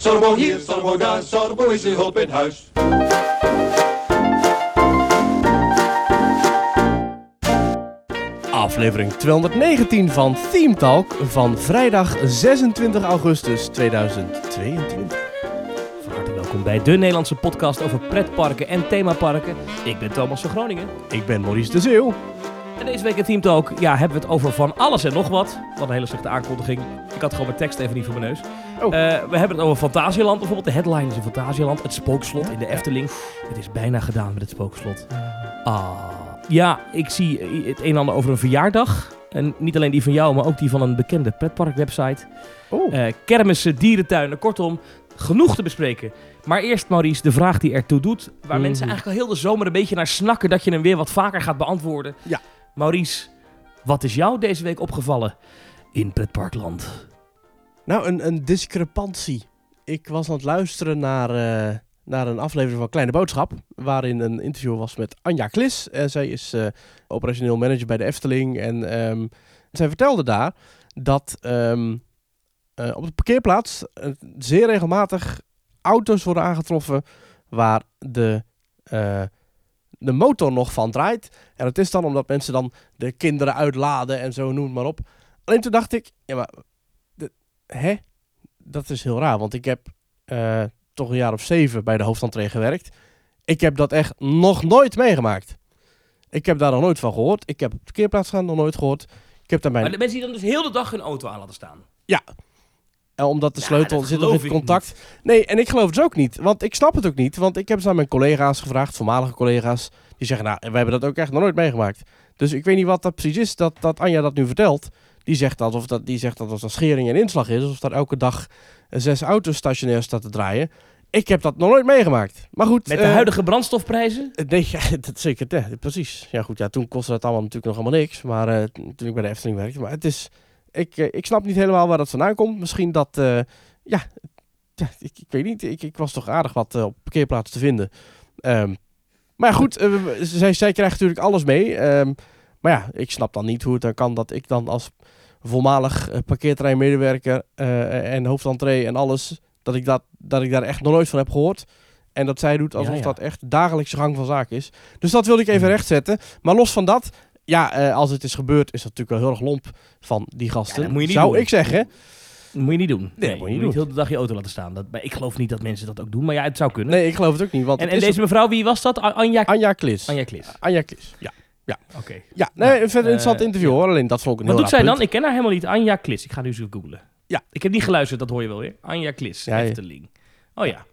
Sorbo hier, Sorbo daar, Sorbo is uw hulp in huis. Aflevering 219 van Theme Talk van vrijdag 26 augustus 2022. Van harte welkom bij de Nederlandse podcast over pretparken en themaparken. Ik ben Thomas van Groningen. Ik ben Maurice de Zeeuw. En deze week in Team Talk ja, hebben we het over van alles en nog wat. Wat een hele slechte aankondiging. Ik had gewoon mijn tekst even niet voor mijn neus. Oh. Eh, we hebben het over Fantasieland. Bijvoorbeeld de headline is in Fantasieland. Het spookslot in de Efteling. Het is bijna gedaan met het spookslot. Ah. Ja, ik zie het een en ander over een verjaardag. En niet alleen die van jou, maar ook die van een bekende pretparkwebsite. Oh, Eh kermissen, dierentuinen, kortom, genoeg te bespreken. Maar eerst, Maurice, de vraag die ertoe doet, waar Mhm. mensen eigenlijk al heel de zomer een beetje naar snakken dat je hem weer wat vaker gaat beantwoorden. Ja. Maurice, wat is jou deze week opgevallen in pretparkland? nou, een, een discrepantie. Ik was aan het luisteren naar, eh, naar een aflevering van Kleine Boodschap. Waarin een interview was met Anja Klis. En zij is eh, operationeel manager bij de Efteling. En ehm, zij vertelde daar dat ehm, eh, op de parkeerplaats zeer regelmatig auto's worden aangetroffen waar de, de motor nog van draait. En dat is dan omdat mensen dan de kinderen uitladen en zo, noem het maar op. Alleen toen dacht ik, ja maar, de, hè? Dat is heel raar, want ik heb eh, toch een jaar of zeven bij de hoofdentree gewerkt. Ik heb dat echt nog nooit meegemaakt. Ik heb daar nog nooit van gehoord. Ik heb op de parkeerplaats gaan nog nooit gehoord. Ik heb daar mijn... Maar de mensen die dan dus heel de dag hun auto aan laten staan. En omdat de Ja, sleutel dat zit nog in contact. Nee, en ik geloof het dus ook niet. Want ik snap het ook niet. Want ik heb eens aan mijn collega's gevraagd, voormalige collega's. Die zeggen, nou, we hebben dat ook echt nog nooit meegemaakt. Dus ik weet niet wat dat precies is dat, dat Anja dat nu vertelt. Die zegt dat of dat, die zegt dat als dat schering en inslag is. Of daar elke dag eh, zes auto's stationair staat te draaien. Ik heb dat nog nooit meegemaakt. Maar goed. Met de eh, huidige brandstofprijzen? eh, Nee, ja, dat zeker. Ja, precies. Ja, goed. Ja, toen kostte dat allemaal natuurlijk nog helemaal niks. Maar eh, toen ik bij de Efteling werkte. Maar het is. Ik, eh, ik snap niet helemaal waar dat vandaan komt. Misschien dat. eh, ja, ik, ik weet niet. Ik, ik was toch aardig wat eh, op parkeerplaatsen te vinden. Ehm, maar goed. zij, zij krijgt natuurlijk alles mee. Ehm, maar ja, ik snap dan niet hoe het dan kan dat ik dan als voormalig parkeerterreinmedewerker eh, en hoofdentree en alles. Dat ik, dat, dat ik daar echt nog nooit van heb gehoord. En dat zij doet alsof Ja, ja. dat echt dagelijkse gang van zaken is. Dus dat wilde ik even Hmm. rechtzetten. Maar los van dat, ja, eh, als het is gebeurd, is dat natuurlijk wel heel erg lomp van die gasten. dat moet je niet Zou doen. ik zeggen. Dat moet je niet doen. dat moet je niet niet heel de dag je auto laten staan. Dat, maar ik geloof niet dat mensen dat ook doen. Maar ja, het zou kunnen. Nee, ik geloof het ook niet. Want en en deze mevrouw, wie was dat? Anja, Anja Klis. Anja Klis. Anja Klis, ja. Oké. Ja, nee, Ja, een verder interessant eh, interview ja. hoor. Alleen dat vond ik een Wat heel doet zij dan? Ik ken haar helemaal niet. Anja Klis. Ik ga nu even googlen. Ja. Ik heb niet geluisterd, dat hoor je wel weer. Anja Klis, Ja, ja. Efteling. Oh ja.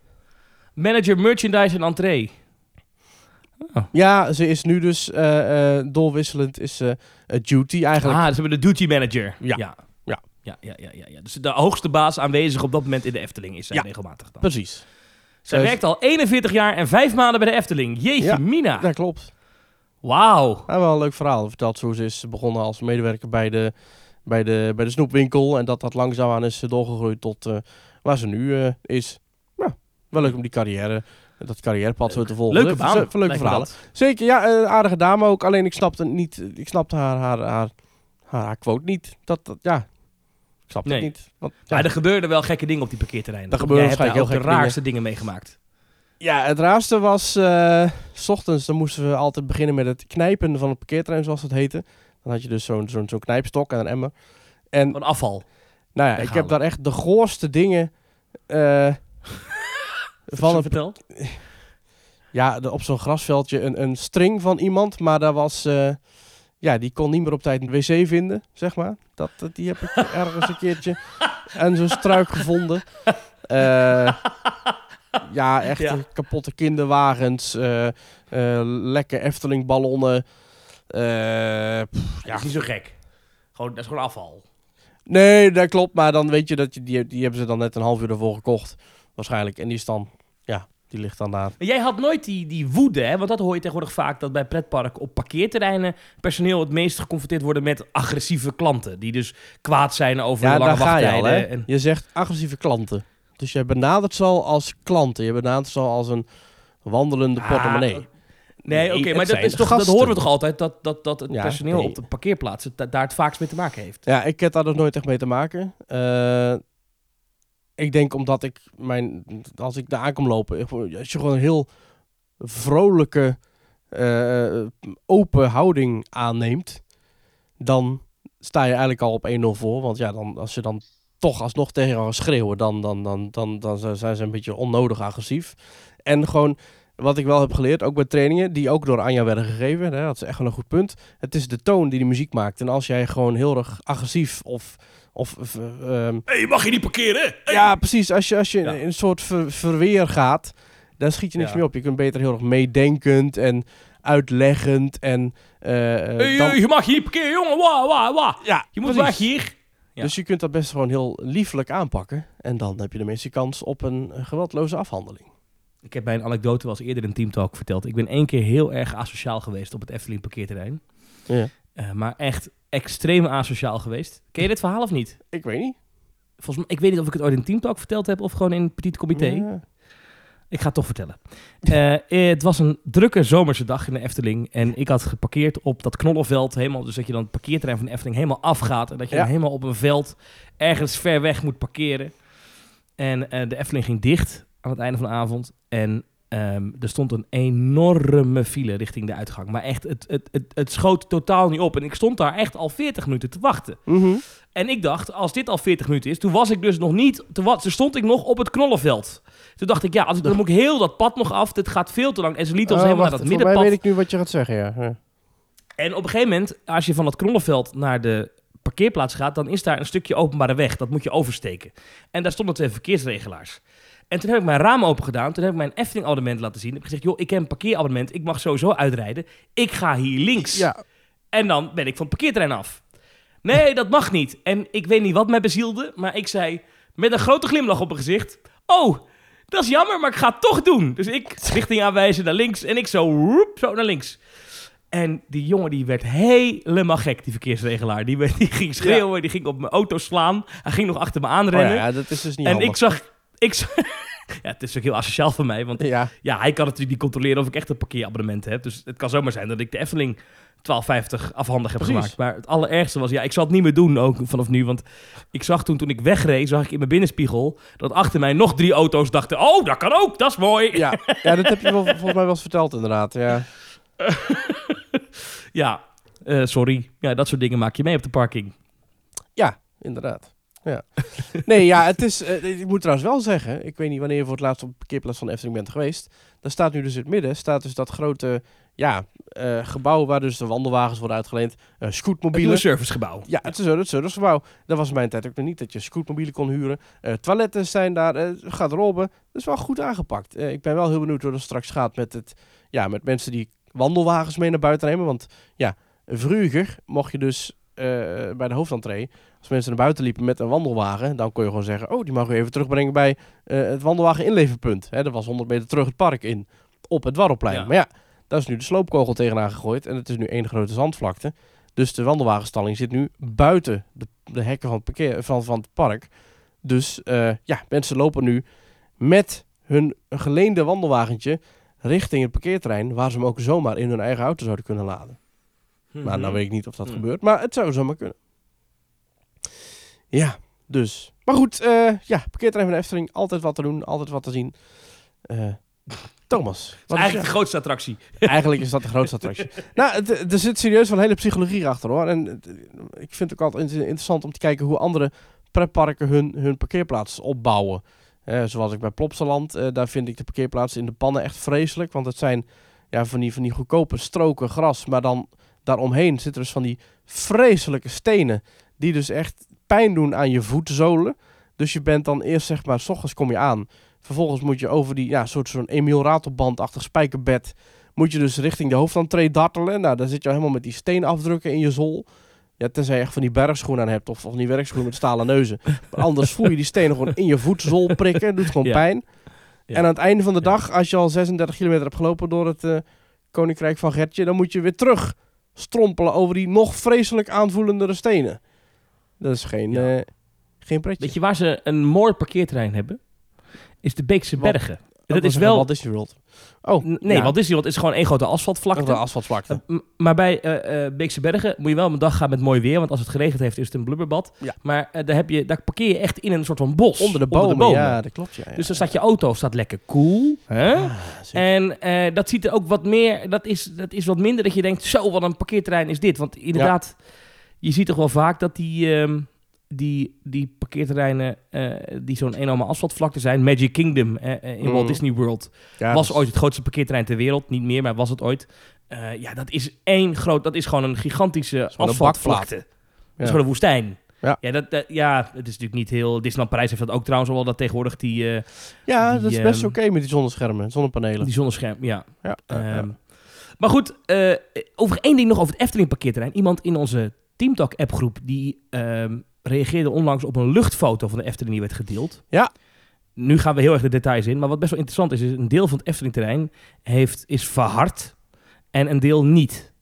Manager merchandise en entree. Ja, ze is nu dus eh, dolwisselend. Is eh, duty eigenlijk. Ah, dus we hebben de duty manager. Ja. Ja. Ja. Ja, ja, ja, ja. Dus de hoogste baas aanwezig op dat moment in de Efteling is zij Ja. regelmatig dan. Precies. Zij Eh, werkt al 41 jaar en 5 maanden bij de Efteling. Jeetje, Ja. Mina. Dat klopt. Wauw. Ja, wel een leuk verhaal. Vertelt hoe ze is begonnen als medewerker bij de, bij de, bij de snoepwinkel. En dat dat langzaamaan is doorgegroeid tot waar ze nu is. Nou, wel leuk om die carrière, dat carrièrepad zo te volgen. Leuke baan. Leuke lijkt verhalen. dat. Zeker, ja, eh, aardige dame ook. Alleen ik snapte niet, ik snapte haar, haar, haar, haar, haar quote niet. Dat, dat, ja, ik snapte Nee. het niet. Want, ja, Maar er gebeurden wel gekke dingen op die parkeerterreinen. Er daar waarschijnlijk ook de heel gekke raarste dingen meegemaakt. ja, het raarste was, eh, s ochtends, dan moesten we altijd beginnen met het knijpen van het parkeerterrein, zoals het heette. Dan had je dus zo'n zo'n zo'n knijpstok en een emmer. En Van afval. Nou ja, ik heb daar echt de goorste dingen eh, van een, Vertel. ja, op zo'n grasveldje een, een string van iemand, maar daar was, eh, ja, die kon niet meer op tijd een wc vinden, zeg maar. Dat, die heb ik ergens een keertje en zo'n struik gevonden. Eh, ja, echt Ja. kapotte kinderwagens, eh, eh, lekke Efteling ballonnen. eh, pff, Ja, dat is niet zo gek. Gewoon, dat is gewoon afval. Nee, dat klopt. Maar dan weet je dat je, die, die hebben ze dan net een half uur ervoor gekocht. Waarschijnlijk. En die is dan, ja, die ligt dan daar. Maar jij had nooit die, die woede, hè? want dat hoor je tegenwoordig vaak, dat bij pretparken op parkeerterreinen personeel het meest geconfronteerd worden met agressieve klanten. Die dus kwaad zijn over Ja, lange daar ga je al, wachttijden. hè. en- Je zegt agressieve klanten. Dus je benadert ze al als klanten. Je benadert ze al als een wandelende Ah, portemonnee. Nee, oké, maar dat, is toch, dat horen we toch altijd, dat, dat, dat het Ja, personeel nee. op de parkeerplaatsen da- daar het vaakst mee te maken heeft. Ja, ik heb daar dus nooit echt mee te maken. Eh, ik denk omdat ik mijn, als ik daar aankom lopen, als je gewoon een heel vrolijke, eh, open houding aanneemt, dan sta je eigenlijk al op 1-0 voor. Want ja, dan, als je dan toch alsnog tegen haar schreeuwen, dan, dan, dan, dan, dan zijn ze een beetje onnodig agressief. En gewoon, wat ik wel heb geleerd, ook bij trainingen, die ook door Anja werden gegeven, hè, dat is echt wel een goed punt. Het is de toon die de muziek maakt. En als jij gewoon heel erg agressief of... of of, Hé, mag je niet parkeren? ja, precies. Als je, als je Ja. in een soort ver- verweer gaat, dan schiet je niks Ja. meer op. Je kunt beter heel erg meedenkend en uitleggend en... Hey, dan- eh, je mag hier niet parkeren, jongen. Wa, wa, wa. ja, Je moet precies. weg hier. Ja. Dus je kunt dat best gewoon heel liefelijk aanpakken. En dan heb je de meeste kans op een geweldloze afhandeling. Ik heb bij een anekdote wel eens eerder in Teamtalk verteld. Ik ben één keer heel erg asociaal geweest op het Efteling parkeerterrein. Ja. Eh, maar echt extreem asociaal geweest. Ken je dit verhaal of niet? Ik weet niet. Volgens mij, ik weet niet of ik het ooit in Teamtalk verteld heb of gewoon in Petit Comité. Ja. Ik ga het toch vertellen. Eh, eh, het was een drukke zomerse dag in de Efteling. En ik had geparkeerd op dat knollenveld. Helemaal, dus dat je dan het parkeerterrein van de Efteling helemaal afgaat. En dat je Ja. dan helemaal op een veld ergens ver weg moet parkeren. En de Efteling ging dicht aan het einde van de avond. En ehm, er stond een enorme file richting de uitgang. Maar echt, het, het, het, het schoot totaal niet op. En ik stond daar echt al 40 minuten te wachten. Mhm. En ik dacht, als dit al 40 minuten is, toen was ik dus nog niet, toen, stond ik nog op het knollenveld. Toen dacht ik, ja, als ik, dan moet ik heel dat pad nog af, dit gaat veel te lang. En ze lieten ons Oh, helemaal wacht, naar dat volgens mij middenpad. weet ik nu wat je gaat zeggen, ja. ja. En op een gegeven moment, als je van het knollenveld naar de parkeerplaats gaat, dan is daar een stukje openbare weg. Dat moet je oversteken. En daar stonden twee verkeersregelaars. En toen heb ik mijn raam open gedaan. Toen heb ik mijn Efteling-abonnement laten zien. Ik heb gezegd, joh, ik heb een parkeerabonnement. Ik mag sowieso uitrijden. Ik ga hier links. Ja, En dan ben ik van het parkeerterrein af. Nee, dat mag niet. En ik weet niet wat mij bezielde, maar ik zei met een grote glimlach op mijn gezicht: Oh, dat is jammer, maar ik ga het toch doen. Dus ik richting aanwijzen naar links en ik zo, woep, zo naar links. En die jongen die werd helemaal gek, die verkeersregelaar. Die, werd- die ging schreeuwen, die ging op mijn auto slaan. Hij ging nog achter me oh, aanrennen. ja, ja, dat is dus niet en handig. ik zag... Ik ja, het is ook heel asociaal van mij, want Ja, ja, hij kan natuurlijk niet controleren of ik echt een parkeerabonnement heb. Dus het kan zomaar zijn dat ik de Efteling 12,50 afhandig heb Precies. gemaakt. Maar het allerergste was, ja, ik zal het niet meer doen ook vanaf nu. Want ik zag toen, toen ik wegreed, zag ik in mijn binnenspiegel... dat achter mij nog drie auto's dachten, oh, dat kan ook, dat is mooi. ja. ja, dat heb je wel, volgens mij wel eens verteld inderdaad. Ja. Ja, eh, sorry. Ja, dat soort dingen maak je mee op de parking. Ja, inderdaad. Ja. Nee, ja, het is. eh, ik moet trouwens wel zeggen, ik weet niet wanneer je voor het laatst op parkeerplaats van de Efteling bent geweest. Daar staat nu dus in het midden, staat dus dat grote ja, eh, gebouw waar dus de wandelwagens worden uitgeleend, Het scootmobielen. servicegebouw. Ja, het is zo, het servicegebouw. Dat was in mijn tijd ook nog niet, dat je scootmobielen kon huren. Eh, toiletten zijn daar, gaat robben. Dat is wel goed aangepakt. Ik ben wel heel benieuwd hoe dat straks gaat met, het, ja, met mensen die wandelwagens mee naar buiten nemen. Want ja, vroeger mocht je dus bij de hoofdentree, als mensen naar buiten liepen met een wandelwagen, dan kon je gewoon zeggen, oh, die mag u even terugbrengen bij eh, het wandelwagen inleverpunt. Hè, dat was 100 meter terug het park in, op het Warrelplein. Ja. Maar ja, daar is nu de sloopkogel tegenaan gegooid en het is nu één grote zandvlakte. Dus de wandelwagenstalling zit nu buiten de, de hekken van het, parkeer, van, van het park. Dus eh, ja, mensen lopen nu met hun geleende wandelwagentje richting het parkeerterrein, waar ze hem ook zomaar in hun eigen auto zouden kunnen laden. Maar nou weet ik niet of dat Mhm. gebeurt, maar het zou zomaar kunnen. Ja, dus. Maar goed, eh ja, parkeerterrein van de Efteling, altijd wat te doen, altijd wat te zien. Eh, Thomas, is wat is eigenlijk de grootste attractie. Eigenlijk is dat de grootste attractie. nou, er zit serieus wel een hele psychologie achter hoor. En ik vind het ook altijd in- interessant om te kijken hoe andere pretparken hun, hun parkeerplaats opbouwen. Eh, zoals ik bij Plopsaland, eh, daar vind ik de parkeerplaatsen in de pannen echt vreselijk. Want het zijn ja, van, die, van die goedkope stroken gras. Maar dan daaromheen zitten dus van die vreselijke stenen. Die dus echt pijn doen aan je voetzolen. Dus je bent dan eerst zeg maar, s ochtends kom je aan. Vervolgens moet je over die ja, soort zo'n Emiel Ratelband-achtig spijkerbed moet je dus richting de hoofdentree dartelen. Nou, dan zit je al helemaal met die steenafdrukken in je zool. Ja, tenzij je echt van die bergschoenen aan hebt of van die werkschoenen met stalen neuzen. Maar anders voel je die stenen gewoon in je voetzool prikken. Doet gewoon Ja. pijn. Ja. En aan het einde van de dag, als je al 36 kilometer hebt gelopen door het eh, Koninkrijk van Gertje, dan moet je weer terug strompelen over die nog vreselijk aanvoelendere stenen. Dat is geen, Ja. eh, geen pretje. Weet je waar ze een mooi parkeerterrein hebben? Is de Beekse? Bergen. Dat is wel... Walt Disney World. Oh, N- Nee, ja. Walt Disney World is gewoon één grote asfaltvlakte. Een asfaltvlakte. Uh, m- maar bij eh, eh, Beekse Bergen moet je wel op een dag gaan met mooi weer. Want als het geregend heeft, is het een blubberbad. Ja. Maar eh, daar, heb je, daar parkeer je echt in een soort van bos. Onder de bomen. Ja, dat klopt. Ja, ja. Dus dan staat je auto staat lekker cool. Hè? Ah. En dat ziet er ook wat meer... Dat is, dat is wat minder dat je denkt... Zo, wat een parkeerterrein is dit. Want inderdaad, je ziet toch wel vaak dat die... ehm, die, die parkeerterreinen eh, die zo'n enorme asfaltvlakte zijn. Magic Kingdom eh, eh, in Mm. Walt Disney World Ja, was dat ooit het grootste parkeerterrein ter wereld. Niet meer, maar was het ooit. Ja, dat is één groot... Dat is gewoon een gigantische gewoon een asfaltvlakte. Dat is gewoon een woestijn. Ja. Ja, dat, dat- ja, het is natuurlijk niet heel... Disneyland Parijs heeft dat ook trouwens al wel, dat tegenwoordig die, Ja, die, dat is best ehm, oké met die zonneschermen, zonnepanelen. die zonnescherm. Ja. Ehm, Maar goed, over één ding nog over het Efteling parkeerterrein. Iemand in onze Teamtalk appgroep die ehm, reageerde onlangs op een luchtfoto van de Efteling die werd gedeeld. Ja. Nu gaan we heel erg de details in, maar wat best wel interessant is, is een deel van het Efteling terrein heeft, is verhard en een deel niet.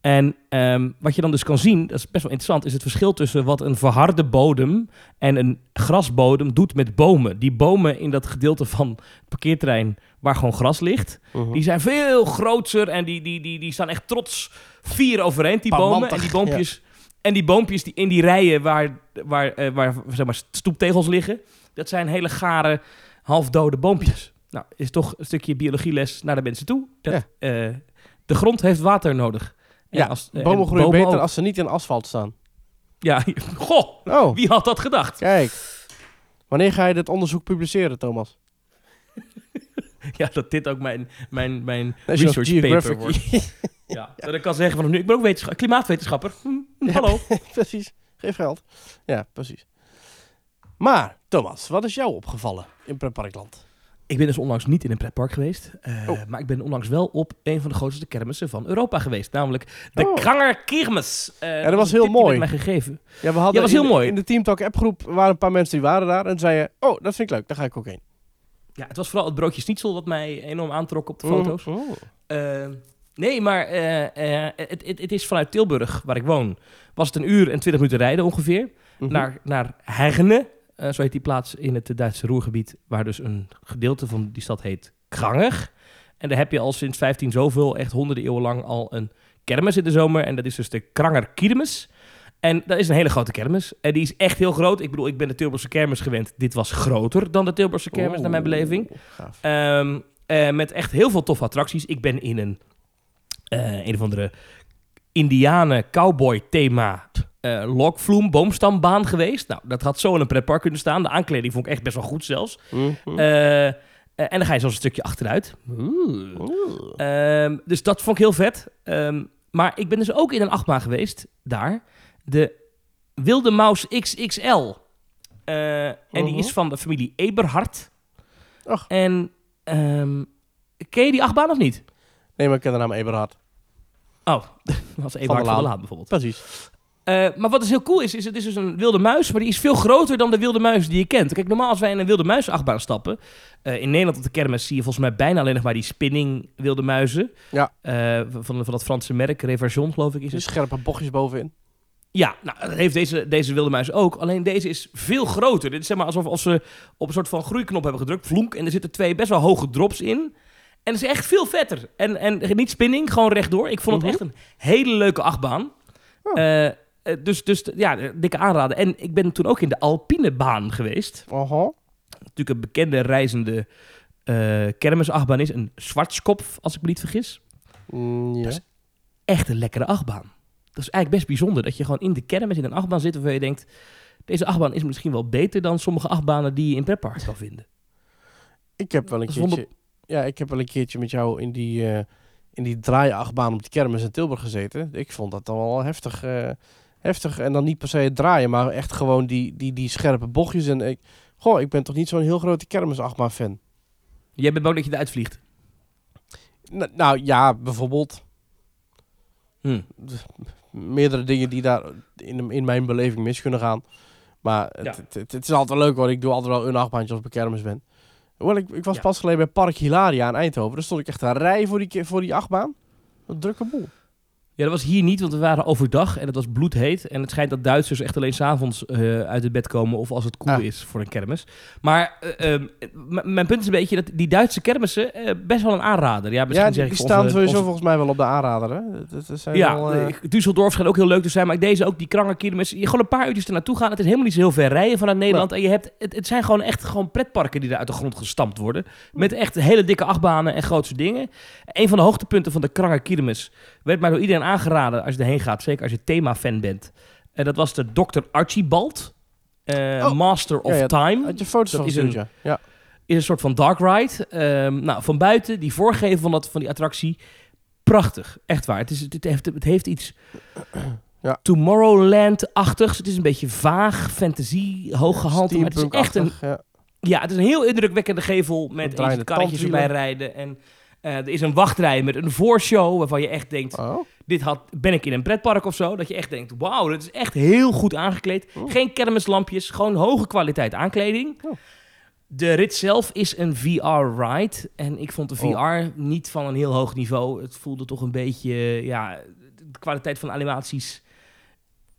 En ehm, wat je dan dus kan zien, dat is best wel interessant, is het verschil tussen wat een verharde bodem en een grasbodem doet met bomen. Die bomen in dat gedeelte van het parkeerterrein waar gewoon gras ligt, Mhm. die zijn veel groter en die, die, die, die staan echt trots vier overeind, die bomen. En die boompjes, en die boompjes die in die rijen waar, waar, eh, waar zeg maar, stoeptegels liggen, dat zijn hele gare, halfdode boompjes. Nou, is toch een stukje biologieles naar de mensen toe. Dat, Ja. eh, de grond heeft water nodig. En Ja, als, bomen en groeien beter ook. als ze niet in asfalt staan. Ja, goh, Oh, wie had dat gedacht? kijk. Wanneer ga je dit onderzoek publiceren, Thomas? Ja, dat dit ook mijn, mijn, mijn National research paper wordt. Ja, dat ik kan zeggen van nu, ik ben ook wetenschap, klimaatwetenschapper. Hm, Hallo. precies. Geef geld. Ja, precies. Maar, Thomas, wat is jou opgevallen in Pretparkland? Ik ben dus onlangs niet in een pretpark geweest. eh, Oh. Maar ik ben onlangs wel op een van de grootste kermissen van Europa geweest. Namelijk de Oh. Kranger Kermis. Eh, dat was heel mooi. mij gegeven. Ja, we hadden Ja, was in heel de- mooi. In de Teamtalk appgroep waren een paar mensen die waren daar en zeiden, oh, dat vind ik leuk, daar ga ik ook heen. Ja, het was vooral het broodje schnitzel wat mij enorm aantrok op de foto's. Mm. Oh. Eh, nee, maar eh, eh, het, het, het is vanuit Tilburg, waar ik woon, was het een uur en twintig minuten rijden ongeveer. Mhm. Naar, naar Herne, eh, zo heet die plaats in het Duitse Roergebied, waar dus een gedeelte van die stad heet Kranger. En daar heb je al sinds 15 zoveel, echt honderden eeuwen lang, al een kermis in de zomer. En dat is dus de Kranger Kermis. En dat is een hele grote kermis. En die is echt heel groot. Ik bedoel, ik ben de Tilburgse kermis gewend. Dit was groter dan de Tilburgse kermis, naar mijn beleving. Ehm, eh, met echt heel veel toffe attracties. Ik ben in een, eh, een of andere Indianen cowboy thema eh lokvloem boomstambaan geweest. Nou, dat had zo in een pretpark kunnen staan. De aankleding vond ik echt best wel goed zelfs. Mhm. En dan ga je zo'n stukje achteruit. Ehm, dus dat vond ik heel vet. Ehm, maar ik ben dus ook in een achtbaan geweest, daar. De Wilde Maus XXL. Eh, En die Mhm. is van de familie Eberhard. Ach. En ehm, ken je die achtbaan of niet? Nee, maar ik ken de naam Eberhard. Oh, dat was Eberhard van Laan bijvoorbeeld. Precies. Eh, maar wat dus heel cool is, is het is dus een wilde muis, maar die is veel groter dan de wilde muis die je kent. Kijk, normaal als wij in een wilde muis achtbaan stappen, eh, in Nederland op de kermis zie je volgens mij bijna alleen nog maar die spinning wilde muizen. Ja. Van, van dat Franse merk, Reversion geloof ik is het. scherpe bochtjes bovenin. Ja, nou, dat heeft deze, deze wilde muis ook. Alleen deze is veel groter. Dit is zeg maar alsof als ze op een soort van groeiknop hebben gedrukt, vloek, en er zitten twee best wel hoge drops in. En het is echt veel vetter. En, en niet spinning, gewoon rechtdoor. Ik vond het Mhm. echt een hele leuke achtbaan. Oh. Eh, eh, dus, dus ja, dikke aanraden. En ik ben toen ook in de Alpinebaan geweest. Aha. Natuurlijk een bekende reizende eh kermisachtbaan is. Een Zwartskopf, als ik me niet vergis. Mm, ja. Dat is- Echt een lekkere achtbaan. Dat is eigenlijk best bijzonder. Dat je gewoon in de kermis in een achtbaan zit... waarvan je denkt... deze achtbaan is misschien wel beter dan sommige achtbanen... die je in pretparks kan vinden. Ik heb wel een wonder- keertje... Ja, ik heb wel een keertje met jou in die, eh in die draaiachtbaan op de kermis in Tilburg gezeten. Ik vond dat dan wel heftig. eh, heftig. En dan niet per se het draaien, maar echt gewoon die, die, die scherpe bochtjes. En ik, goh, ik ben toch niet zo'n heel grote kermisachtbaan fan. Jij bent bang dat je eruit vliegt. N- nou ja, bijvoorbeeld Hm. Meerdere dingen die daar in, in mijn beleving mis kunnen gaan. Maar het, Ja. het, het, het is altijd leuk hoor. Ik doe altijd wel een achtbaantje als ik bij kermis ben. Hoewel, ik, ik was Ja. pas geleden bij Park Hilaria in Eindhoven. Daar stond ik echt een rij voor die, voor die achtbaan. Een drukke boel. Ja, dat was hier niet, want we waren overdag en het was bloedheet. En het schijnt dat Duitsers echt alleen s'avonds eh uit het bed komen of als het koel Ah. is voor een kermis. Maar eh, ehm, mijn punt is een beetje dat die Duitse kermissen eh, best wel een aanrader. Ja, misschien Ja, die, zeg die ik staan onze- sowieso onze- volgens mij wel op de aanrader. Hè? Dat, dat zijn Ja, wel, Düsseldorf schijnt ook heel leuk te zijn, maar deze ook die Krangerkermis. Je gewoon een paar uurtjes er naartoe gaan. Het is helemaal niet zo heel ver rijden vanuit Nederland. En je hebt, het, het zijn gewoon echt gewoon pretparken die er uit de grond gestampt worden. Met echt hele dikke achtbanen en grootse dingen. Een van de hoogtepunten van de Krangerkermis werd mij door iedereen aangeraden als je erheen gaat. Zeker als je thema-fan bent. En dat was de Dr. Archibald. eh, Oh, Master of ja, ja, Time had je foto's dat van is een- ja. ja. is een soort van dark ride. Ehm, nou, van buiten, die voorgeven van, dat, van die attractie, prachtig. Echt waar. Het, is, het, heeft, het heeft iets Ja. Tomorrowland-achtigs. Het is een beetje vaag, fantasie, hooggehalte. Maar het is echt een, ja. ja, het is een heel indrukwekkende gevel met karretjes erbij rijden. En eh, er is een wachtrij met een voorshow waarvan je echt denkt... Oh. Dit had, ben ik in een pretpark of zo? Dat je echt denkt, wauw, dat is echt heel goed aangekleed. Oh. Geen kermislampjes, gewoon hoge kwaliteit aankleding. Oh. De rit zelf is een VR-ride. En ik vond de VR niet van een heel hoog niveau. Het voelde toch een beetje, ja, de kwaliteit van animaties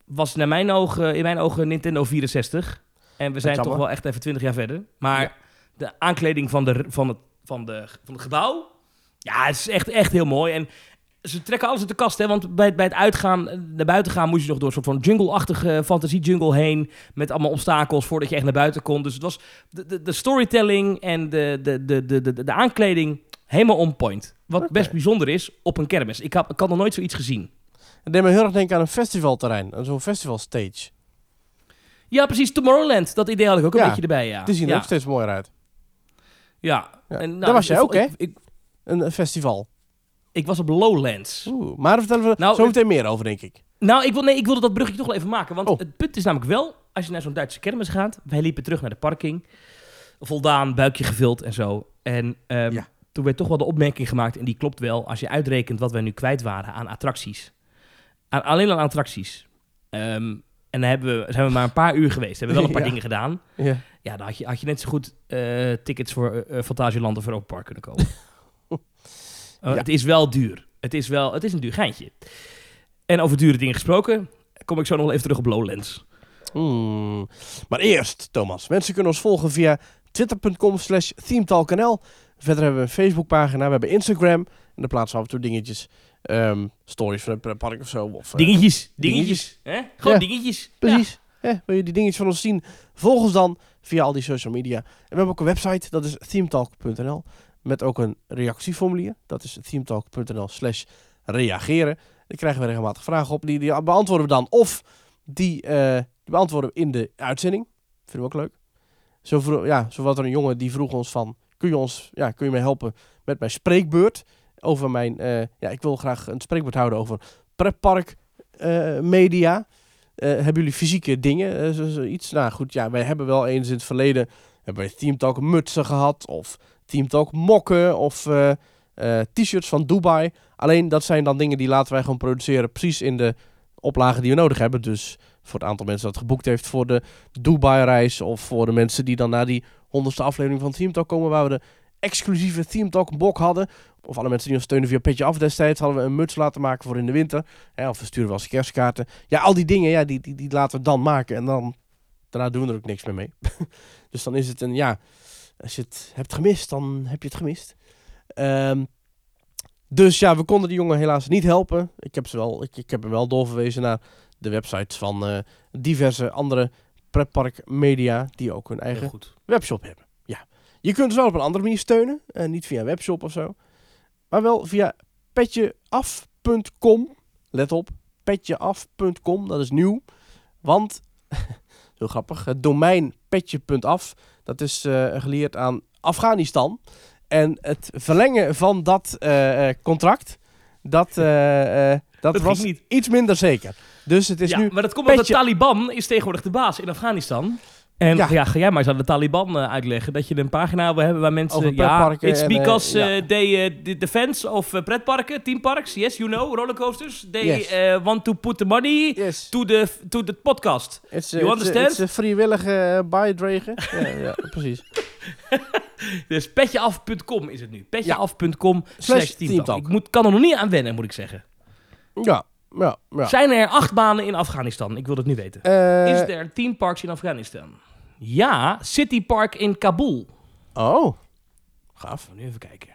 was naar mijn ogen, in mijn ogen Nintendo 64. En we zijn toch wel echt even 20 jaar verder. Maar Ja. de aankleding van, de, van, het, van, de, van het gebouw, ja, het is echt, echt heel mooi. En ze trekken alles uit de kast, hè? Want bij, bij het uitgaan, eh, naar buiten gaan, moest je nog door een soort van jungle-achtige fantasie-jungle heen. Met allemaal obstakels voordat je echt naar buiten kon. Dus het was de, de, de storytelling en de, de, de, de, de, de aankleding helemaal on point. Wat best bijzonder is op een kermis. Ik, had, ik had nog nooit zoiets gezien. Het deed me heel erg denken aan een festivalterrein. Aan zo'n festivalstage. Ja, precies. Tomorrowland. Dat idee had ik ook een beetje erbij, ja. Die zien er ja. ook steeds mooier uit. Ja. Ja. En, nou, Daar was jij ook, hè? Ik, ik, Een, een festival. ik was op Lowlands. Oeh, maar daar vertellen we Nou, zo meteen meer over, denk ik. Nou, ik, wil, nee, ik wilde dat bruggetje toch wel even maken. Want Oh. het punt is namelijk wel, als je naar zo'n Duitse kermis gaat... Wij liepen terug naar de parking. Voldaan, buikje gevuld en zo. En ehm, Ja. toen werd toch wel de opmerking gemaakt... en die klopt wel, als je uitrekent wat wij nu kwijt waren aan attracties. Aan, alleen aan attracties. Ehm, en dan hebben we, zijn we maar een paar uur geweest. Hebben we wel een paar Ja. dingen gedaan. Ja. Ja, dan had je, had je net zo goed eh, tickets voor eh Fantasieland of Europa Park kunnen kopen. Ja. Het is wel duur. Het is, wel, het is een duur geintje. En over dure dingen gesproken, kom ik zo nog wel even terug op Lowlands. Hmm. Maar eerst, Thomas. Mensen kunnen ons volgen via twitter.com slash themetalknl. Verder hebben we een Facebookpagina. We hebben Instagram. En daar plaatsen we af en toe dingetjes. ehm, stories van het park of zo. Of, eh, Dingetjes, dingetjes. dingetjes. Hè? Gewoon Ja. dingetjes. Precies. Wil je die dingetjes van ons zien? Volg ons dan via al die social media. En we hebben ook een website, dat is themetalk.nl. Met ook een reactieformulier. Dat is themetalk.nl slash reageren. Daar krijgen we regelmatig vragen op. Die, die beantwoorden we dan. Of die, eh, die beantwoorden we in de uitzending. Vinden we ook leuk. Zo, ja, zo was er een jongen die vroeg ons van... Kun je, ons, ja, kun je mij helpen met mijn spreekbeurt? Over mijn... eh, ja, ik wil graag een spreekbeurt houden over pretpark eh, media. Hebben jullie fysieke dingen? zo- zoiets? Nou goed, ja, wij hebben wel eens in het verleden... Hebben wij Team Talk mutsen gehad. Of Team Talk mokken. Of eh, eh, t-shirts van Dubai. Alleen dat zijn dan dingen die laten wij gewoon produceren. Precies in de oplagen die we nodig hebben. Dus voor het aantal mensen dat geboekt heeft voor de Dubai-reis. Of voor de mensen die dan naar die honderdste aflevering van Team Talk komen. Waar we de exclusieve Team Talk bok hadden. Of alle mensen die ons steunen via Petje Af destijds. Hadden we een muts laten maken voor in de winter. Hè, of we sturen wel eens kerstkaarten. Ja, al die dingen, ja, die, die, die laten we dan maken. En dan, daarna doen we er ook niks meer mee. dus dan is het een, ja, als je het hebt gemist, dan heb je het gemist. Ehm, dus ja, we konden die jongen helaas niet helpen. Ik heb, ze wel, ik, ik heb hem wel doorverwezen naar de websites van eh, diverse andere pretparkmedia die ook hun eigen goed. webshop hebben. Ja. Je kunt ons wel op een andere manier steunen. eh, niet via webshop of zo. Maar wel via petjeaf.com. Let op, petjeaf.com. Dat is nieuw. Want, heel grappig, het domein petje.af, dat is eh, geleerd aan Afghanistan. En het verlengen van dat eh, eh, contract, dat, dat, Dat was niet. iets minder zeker. Dus het is ja, nu maar dat komt omdat de Taliban is tegenwoordig de baas in Afghanistan. En ja. Ja. ga jij maar eens aan de Taliban eh, uitleggen dat je een pagina wil hebben waar mensen... Ja, it's eh, because eh, they uh, the defense of uh, pretparken, teamparks, yes, you know, rollercoasters. They Yes. want to put the money yes. to the, to the podcast. It's, You it's, understand? It's a vrijwillige uh, bijdrage. ja, ja, precies. Dus petjeaf.com is het nu. Petjeaf.com slash teamtalk. Ik moet, kan er nog niet aan wennen, moet ik zeggen. Ja, Ja, ja. Zijn er acht banen in Afghanistan? Ik wil het nu weten. Is er tien parks in Afghanistan? Ja, City Park in Kabul. Oh, gaaf. Nu even kijken.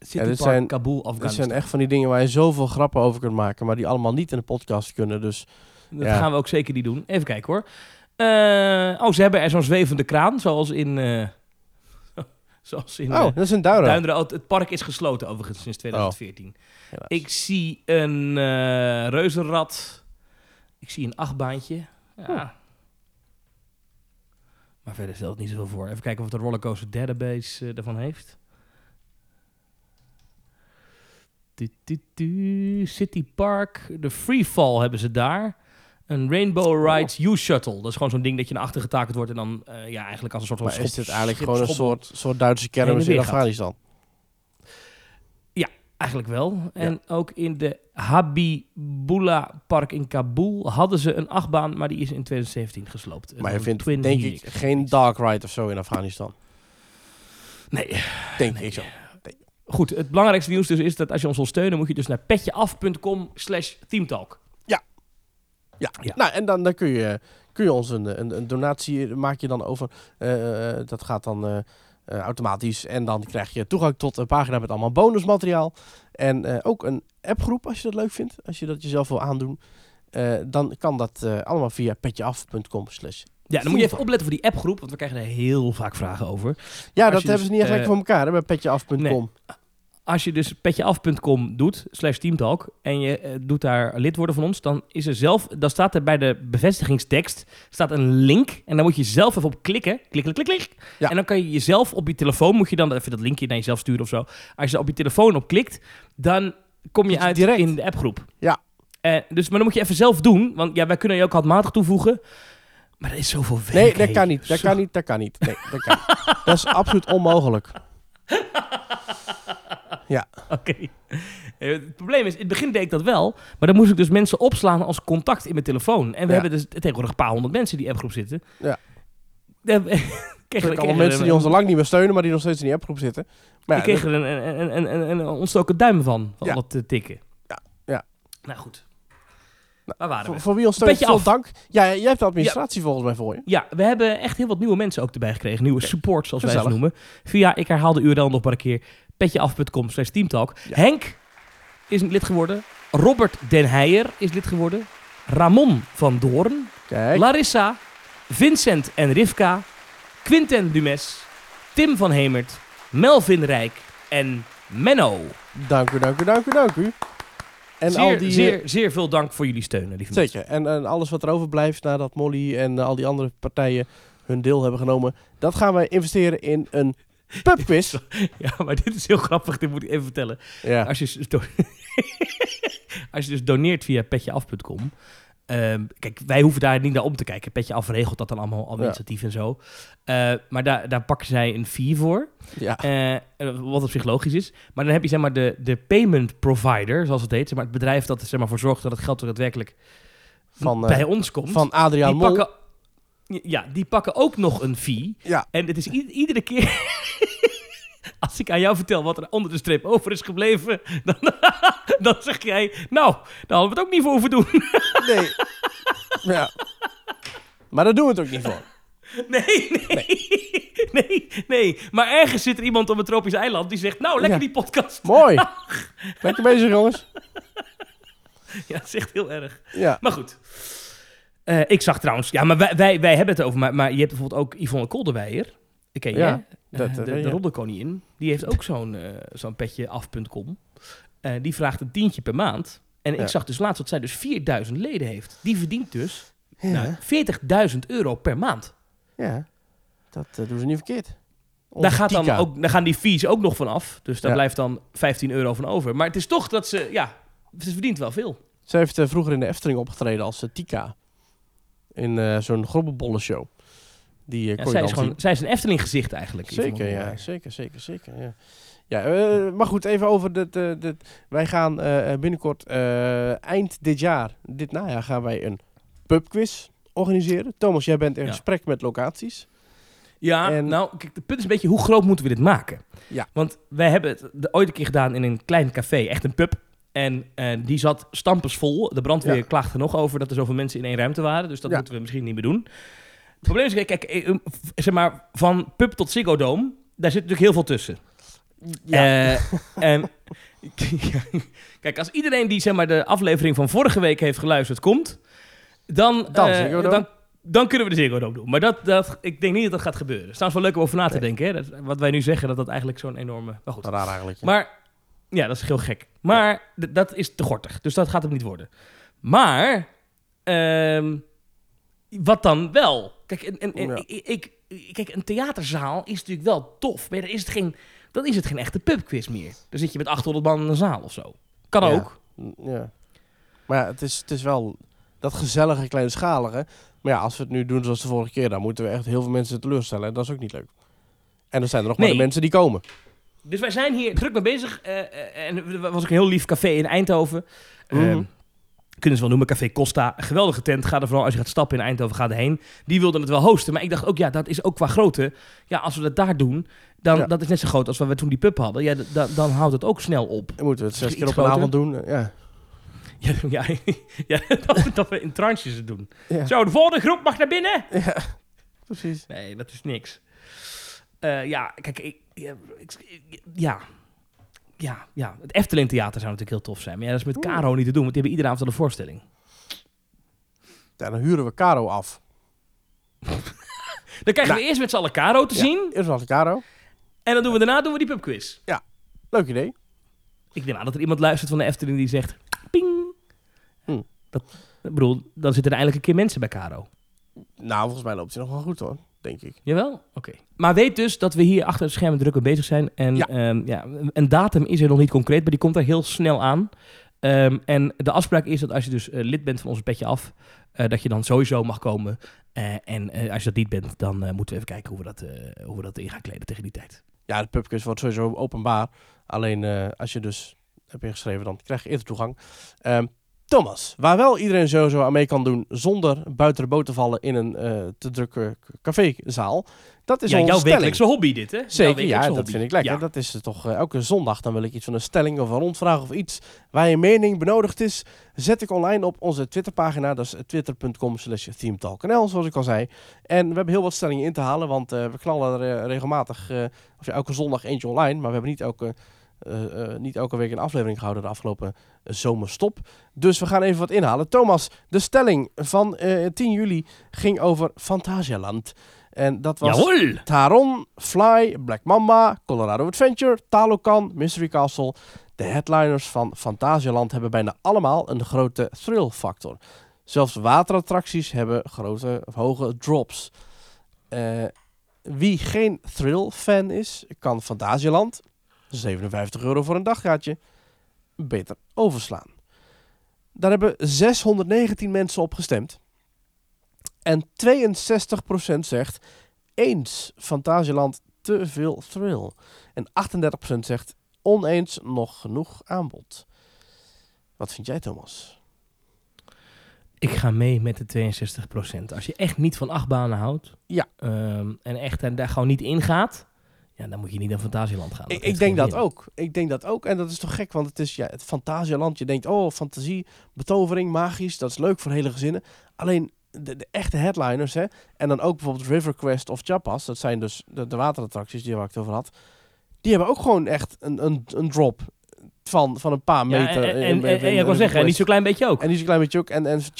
City dit Park, zijn- Kabul, Dit Afghanistan. zijn echt van die dingen waar je zoveel grappen over kunt maken, maar die allemaal niet in de podcast kunnen. Dus Dat Ja. gaan we ook zeker niet doen. Even kijken hoor. Eh, oh, ze hebben er zo'n zwevende kraan, zoals in... eh, zoals in oh, eh, dat is een. Duinderen. Het park is gesloten overigens sinds 2014. Helaas. Ik zie een reuzenrad. Ik zie een achtbaantje. Ja. Maar verder stelt het niet zoveel voor. Even kijken of de rollercoaster database eh, ervan heeft. City Park. De Freefall hebben ze daar. Een Rainbow Rides U-Shuttle. Dat is gewoon zo'n ding dat je naar achter getakeld wordt. En dan eh, ja, eigenlijk als een soort van Maar is dit eigenlijk schip- gewoon een soort, soort Duitse kermis in. Afghanistan? Eigenlijk wel. En ook in de Habibullah Park in Kabul hadden ze een achtbaan, maar die is in 2017 gesloopt. Maar je vindt Twin denk Helix. ik geen dark ride of zo in Afghanistan. Nee. Denk ik zo. Goed, het belangrijkste nieuws dus is dat als je ons wil steunen, moet je dus naar petjeaf.com slash teamtalk. Ja. Ja. Nou, en dan, dan kun, je, kun je ons een, een, een donatie maak je dan over. Eh, eh, dat gaat dan eh, eh, automatisch. En dan krijg je toegang tot een pagina met allemaal bonusmateriaal. En eh, ook een appgroep als je dat leuk vindt. Als je dat jezelf wil aandoen. Eh, dan kan dat allemaal via petjeaf.com slash. Ja, dan moet je even opletten voor die appgroep, want we krijgen er heel vaak vragen over. Ja, dat je hebben dus, ze niet echt lekker voor elkaar hè, bij petjeaf.com. Nee. Als je dus petjeaf.com doet, slash teamtalk, en je eh, doet daar lid worden van ons, dan is er zelf, dan staat er bij de bevestigingstekst, staat een link, en dan moet je zelf even op klikken, klik, klik, klik, klik. Ja. En dan kan je jezelf op je telefoon, moet je dan even dat linkje naar jezelf sturen of zo. Als je op je telefoon op klikt, dan kom je uit direct. in de appgroep. Ja. Eh, dus, maar dan moet je even zelf doen, want ja, wij kunnen je ook handmatig toevoegen. Maar er is zoveel werk. Nee, dat kan niet. Dat kan niet. Dat kan niet. Nee, dat kan niet. Dat is absoluut onmogelijk. Oké. Eh, Het probleem is, in het begin deed ik dat wel, maar dan moest ik dus mensen opslaan als contact in mijn telefoon. En we Ja. hebben dus tegenwoordig een paar honderd mensen in die appgroep zitten. Ja. Kreeg- Er allemaal mensen die ons al lang niet meer steunen, maar die nog steeds in die appgroep zitten. Maar Ik ja, kreeg er een, een, een, een, een, een ontstoken duim van, van Ja. dat eh, tikken. Ja, ja. Nou goed. Nou, Waar waren voor, we? voor wie ons steunt, veel af. dank. Ja, jij hebt de administratie volgens mij voor je. Ja, we hebben echt heel wat nieuwe mensen ook erbij gekregen. Nieuwe support, zoals wij ze noemen. Via, ik herhaal de URL nog maar een keer, petjeaf.com slash teamtalk. Ja. Henk is lid geworden. Robert Den Heijer is lid geworden. Ramon van Doorn. Kijk, Larissa, Vincent en Rivka, Quinten Dumes, Tim van Hemert, Melvin Rijk en Menno. dank u, dank u, dank u, dank u. En zeer, al die... zeer, zeer veel dank voor jullie steun, lieve mensen. Zeker. En, en alles wat er overblijft nadat Molly en eh, al die andere partijen hun deel hebben genomen, dat gaan wij investeren in een pubquiz. Ja, maar dit is heel grappig, dit moet ik even vertellen. ja. Als, je, dus Als je dus doneert via petjeaf.com... ehm, kijk, wij hoeven daar niet naar om te kijken. Petje Af regelt dat dan allemaal administratief en zo. Eh, maar daar, daar pakken zij een fee voor. ja. Eh, wat op zich logisch is. Maar dan heb je zeg maar de, de payment provider, zoals het heet. Zeg maar het bedrijf dat er zeg maar, voor zorgt dat het geld ook daadwerkelijk Van, eh, bij ons komt. Van Adriaan die Mol. pakken, ja, die pakken ook nog een fee. Ja. En het is iedere keer... Als ik aan jou vertel wat er onder de streep over is gebleven, dan, dan zeg jij, nou, daar hadden we het ook niet voor hoeven doen. Nee. ja. Maar daar doen we het ook niet voor. Nee, nee, nee, nee. Maar ergens zit er iemand op een tropisch eiland die zegt, nou, lekker Ja. die podcast. Mooi. Lekker bezig, jongens. Ja, dat is echt heel erg. Ja. Maar goed. Eh, ik zag trouwens, ja, maar wij, wij, wij hebben het over, maar, maar je hebt bijvoorbeeld ook Yvonne Kolderweijer. Ken je, Ja? Dat, Eh, eh, de, weet de roddelkoningin. Die heeft ook zo'n eh, zo'n petje af.com. Eh, die vraagt een tientje per maand. En Ja. ik zag dus laatst dat zij dus 4000 leden heeft. Die verdient dus Ja. nou, 40.000 euro per maand. ja. Dat eh, doen ze niet verkeerd. Daar, gaat dan ook, daar gaan die fees ook nog van af. Dus daar Ja. blijft dan 15 euro van over. Maar het is toch dat ze, ja, ze verdient wel veel. Ze heeft eh, vroeger in de Efteling opgetreden als eh, Tika. In eh, zo'n grobbenbollenshow. Die eh, Ja, kon je zij, is gewoon, zien. zij is een Efteling gezicht eigenlijk. Zeker, ja. Zeker, zeker, zeker. Ja, ja eh, maar goed, even over dit. dit. Wij gaan binnenkort eind dit jaar, dit najaar, gaan wij een pubquiz organiseren. Thomas, jij bent in Ja. gesprek met locaties. Ja, En- nou, kijk, het punt is een beetje hoe groot moeten we dit maken? Ja. Want wij hebben het de- ooit een keer gedaan in een klein café, echt een pub. En die zat stampensvol. De brandweer Ja. klaagde nog over dat er zoveel mensen in één ruimte waren. Dus dat Ja. moeten we misschien niet meer doen. Het probleem is, kijk, kijk eh, f- zeg maar, van pub tot Ziggo Dome, daar zit natuurlijk heel veel tussen. Ja. Eh, en, kijk, als iedereen die zeg maar, de aflevering van vorige week heeft geluisterd komt, dan, Dan eh, dan, dan kunnen we de Ziggo Dome doen. Maar dat, dat, ik denk niet dat dat gaat gebeuren. Het is trouwens wel leuk om over na te Nee. denken. Hè? Dat, wat wij nu zeggen, dat dat eigenlijk zo'n enorme... Maar goed. Raar eigenlijk. ja. Maar, ja, dat is heel gek. Maar dat is te gortig. Dus dat gaat hem niet worden. Maar, ehm, wat dan wel? Kijk, en, en, en Ja. ik, ik, kijk, een theaterzaal is natuurlijk wel tof. Maar dan is het geen, dan is het geen echte pubquiz meer. Dan zit je met 800 man in een zaal of zo. Kan Ja. ook. Ja. Maar ja, het is, het is wel dat gezellige, kleinschalige. Maar ja, als we het nu doen zoals de vorige keer, dan moeten we echt heel veel mensen teleurstellen. En dat is ook niet leuk. En dan zijn er nog maar Nee. de mensen die komen. Dus wij zijn hier druk mee bezig. eh, eh, en er was ook een heel lief café in Eindhoven. Mhm. Ehm, kunnen ze wel noemen, Café Costa. Geweldige tent. Ga er vooral als je gaat stappen in Eindhoven, ga erheen. Die wilden het wel hosten. Maar ik dacht ook, ja, dat is ook qua grootte. Ja, als we dat daar doen, dan Ja. dat is net zo groot als wat we toen die pub hadden. Ja, dan houdt het ook snel op. Dan moeten we het zes keer op een avond doen. Ja. Ja, ja, ja dat, dat we in tranches het doen. Ja. Zo, de volgende groep mag naar binnen. ja, precies. Nee, dat is niks. Eh, ja, kijk, ik, ja, ik- ja, ja, ja. Het Efteling Theater zou natuurlijk heel tof zijn. Maar ja, dat is met. Caro niet te doen, want die hebben iedere avond al een voorstelling. Ja, dan huren we Caro af. Dan krijgen Nou. we eerst met z'n allen Caro te Ja. zien. Eerst was Caro. En dan doen we daarna doen we die pubquiz. Leuk idee. Ik denk aan dat er iemand luistert van de Efteling die zegt... Ping. Hm. Dat, ik bedoel, dan zitten er eindelijk een keer mensen bij Caro. Nou, volgens mij loopt hij nog wel goed hoor. Denk ik. Jawel? Oké. Maar weet dus dat we hier achter het scherm druk mee bezig zijn. En Ja. ja. ja, een datum is er nog niet concreet, maar die komt er heel snel aan. Ehm, en de afspraak is dat als je dus eh, lid bent van onze petje af, eh, dat je dan sowieso mag komen. Eh, en als je dat niet bent, dan moeten we even kijken hoe we, dat, hoe we dat in gaan kleden tegen die tijd. Ja, de pubquiz wordt sowieso openbaar. Alleen als je dus hebt ingeschreven, dan krijg je eerder toegang. Ehm, Thomas, waar wel iedereen sowieso aan mee kan doen zonder buiten de boot te vallen in een eh, te drukke cafézaal. Dat is ja, onze jouw stelling. wekelijkse hobby dit, hè? Zeker, ja, dat hobby. vind ik lekker. Ja. Dat is toch eh, elke zondag. Dan wil ik iets van een stelling of een rondvraag of iets waar je mening benodigd is. Zet ik online op onze Twitterpagina. Dat is twitter.com slash themetalknl, zoals ik al zei. En we hebben heel wat stellingen in te halen, want eh, we knallen er regelmatig, of ja, elke zondag eentje online. Maar we hebben niet elke, niet elke week een aflevering gehouden de afgelopen eh, zomerstop. Dus we gaan even wat inhalen. Thomas, de stelling van eh, 10 juli ging over Fantasialand. En dat was... Jawohl! Taron, Fly, Black Mamba, Colorado Adventure, Talokan, Mystery Castle. De headliners van Fantasialand hebben bijna allemaal een grote thrill factor. Zelfs waterattracties hebben grote of hoge drops. Eh, wie geen thrill fan is, kan Fantasialand, 57 euro voor een dagkaartje, beter overslaan. Daar hebben 619 mensen op gestemd. En 62% zegt eens Fantasieland te veel thrill. En 38% zegt oneens nog genoeg aanbod. Wat vind jij, Thomas? Ik ga mee met de 62%. Als je echt niet van achtbanen houdt... Ja. ehm, en echt en daar gewoon niet in gaat... Ja, dan moet je niet naar Fantasieland gaan. Ik, denk dat ook. Ik denk dat ook. En dat is toch gek, want het is ja, het Fantasieland. Je denkt, oh, fantasie, betovering, magisch. Dat is leuk voor hele gezinnen. Alleen de, de echte headliners, hè. En dan ook bijvoorbeeld River Quest of Chapas. Dat zijn dus de, de waterattracties die waar ik het over had. Die hebben ook gewoon echt een, een, een drop van, van een paar Ja, meter. en, en, en, en, ik wil zeggen, Quest. niet zo'n klein beetje ook. En is een klein beetje ook. En, en is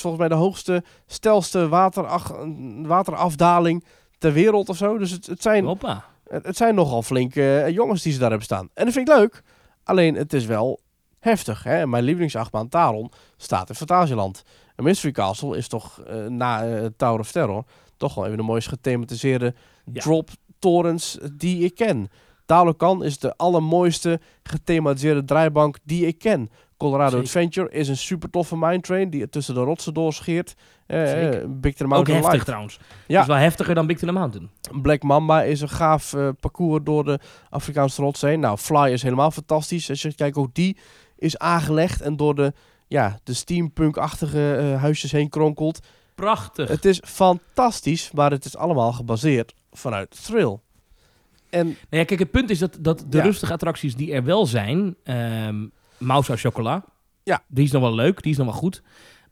volgens mij de hoogste, stelste waterach, waterafdaling ter wereld of zo. Dus het, het, zijn, Hoppa. Het, zijn nogal flinke eh, jongens die ze daar hebben staan. En dat vind ik leuk. Alleen het is wel heftig. Hè? Mijn lievelingsachtbaan Taron staat in Fantasieland. En Mystery Castle is toch eh, na eh, Tower of Terror toch wel even de mooist gethematiseerde Ja. drop torens die ik ken. Talokan is de allermooiste gethematiseerde draaibank die ik ken. Colorado Zeker. Adventure is een super toffe mindtrain die tussen de rotsen doorscheert. Eh, Big Thunder Ook Mountain heftig Light. trouwens. Ja. is wel heftiger dan Big Thunder Mountain. Black Mamba is een gaaf eh, parcours door de Afrikaanse rots heen. Nou, Fly is helemaal fantastisch. Als je kijkt, ook die is aangelegd en door de, ja, de steampunk-achtige huisjes heen kronkelt. Prachtig. Het is fantastisch, maar het is allemaal gebaseerd vanuit thrill. En Nou ja, kijk, het punt is dat, dat de Ja. rustige attracties die er wel zijn, ehm, Mousse à chocola. Ja. Die is nog wel leuk, die is nog wel goed.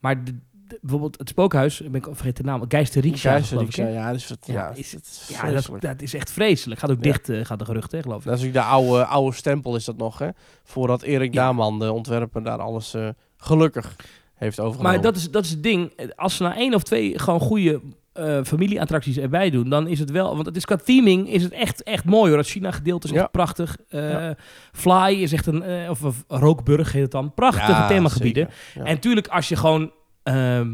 Maar de- de- bijvoorbeeld het spookhuis, ik ben ik vergeten de naam, Geisterriksja, hè? ja, dat is, wat- Ja, ja, is- dat Ja, dat, dat is echt vreselijk. Gaat ook Ja. dicht, eh, gaat de gerucht, hè, geloof ik. Dat is natuurlijk de oude, oude stempel is dat nog, hè? Voordat Erik Ja. Daman, de ontwerper, daar alles eh, gelukkig heeft overgenomen. Maar dat is, dat is het ding. Als ze nou één of twee gewoon goede eh, familieattracties erbij doen, dan is het wel... Want het is qua theming is het echt, echt mooi hoor. Het China-gedeelte is Ja. echt prachtig. Eh, Ja. Fly is echt een... eh, of, of Rookburg heet het dan. Prachtige Ja, themagebieden. En tuurlijk, als je gewoon... ehm,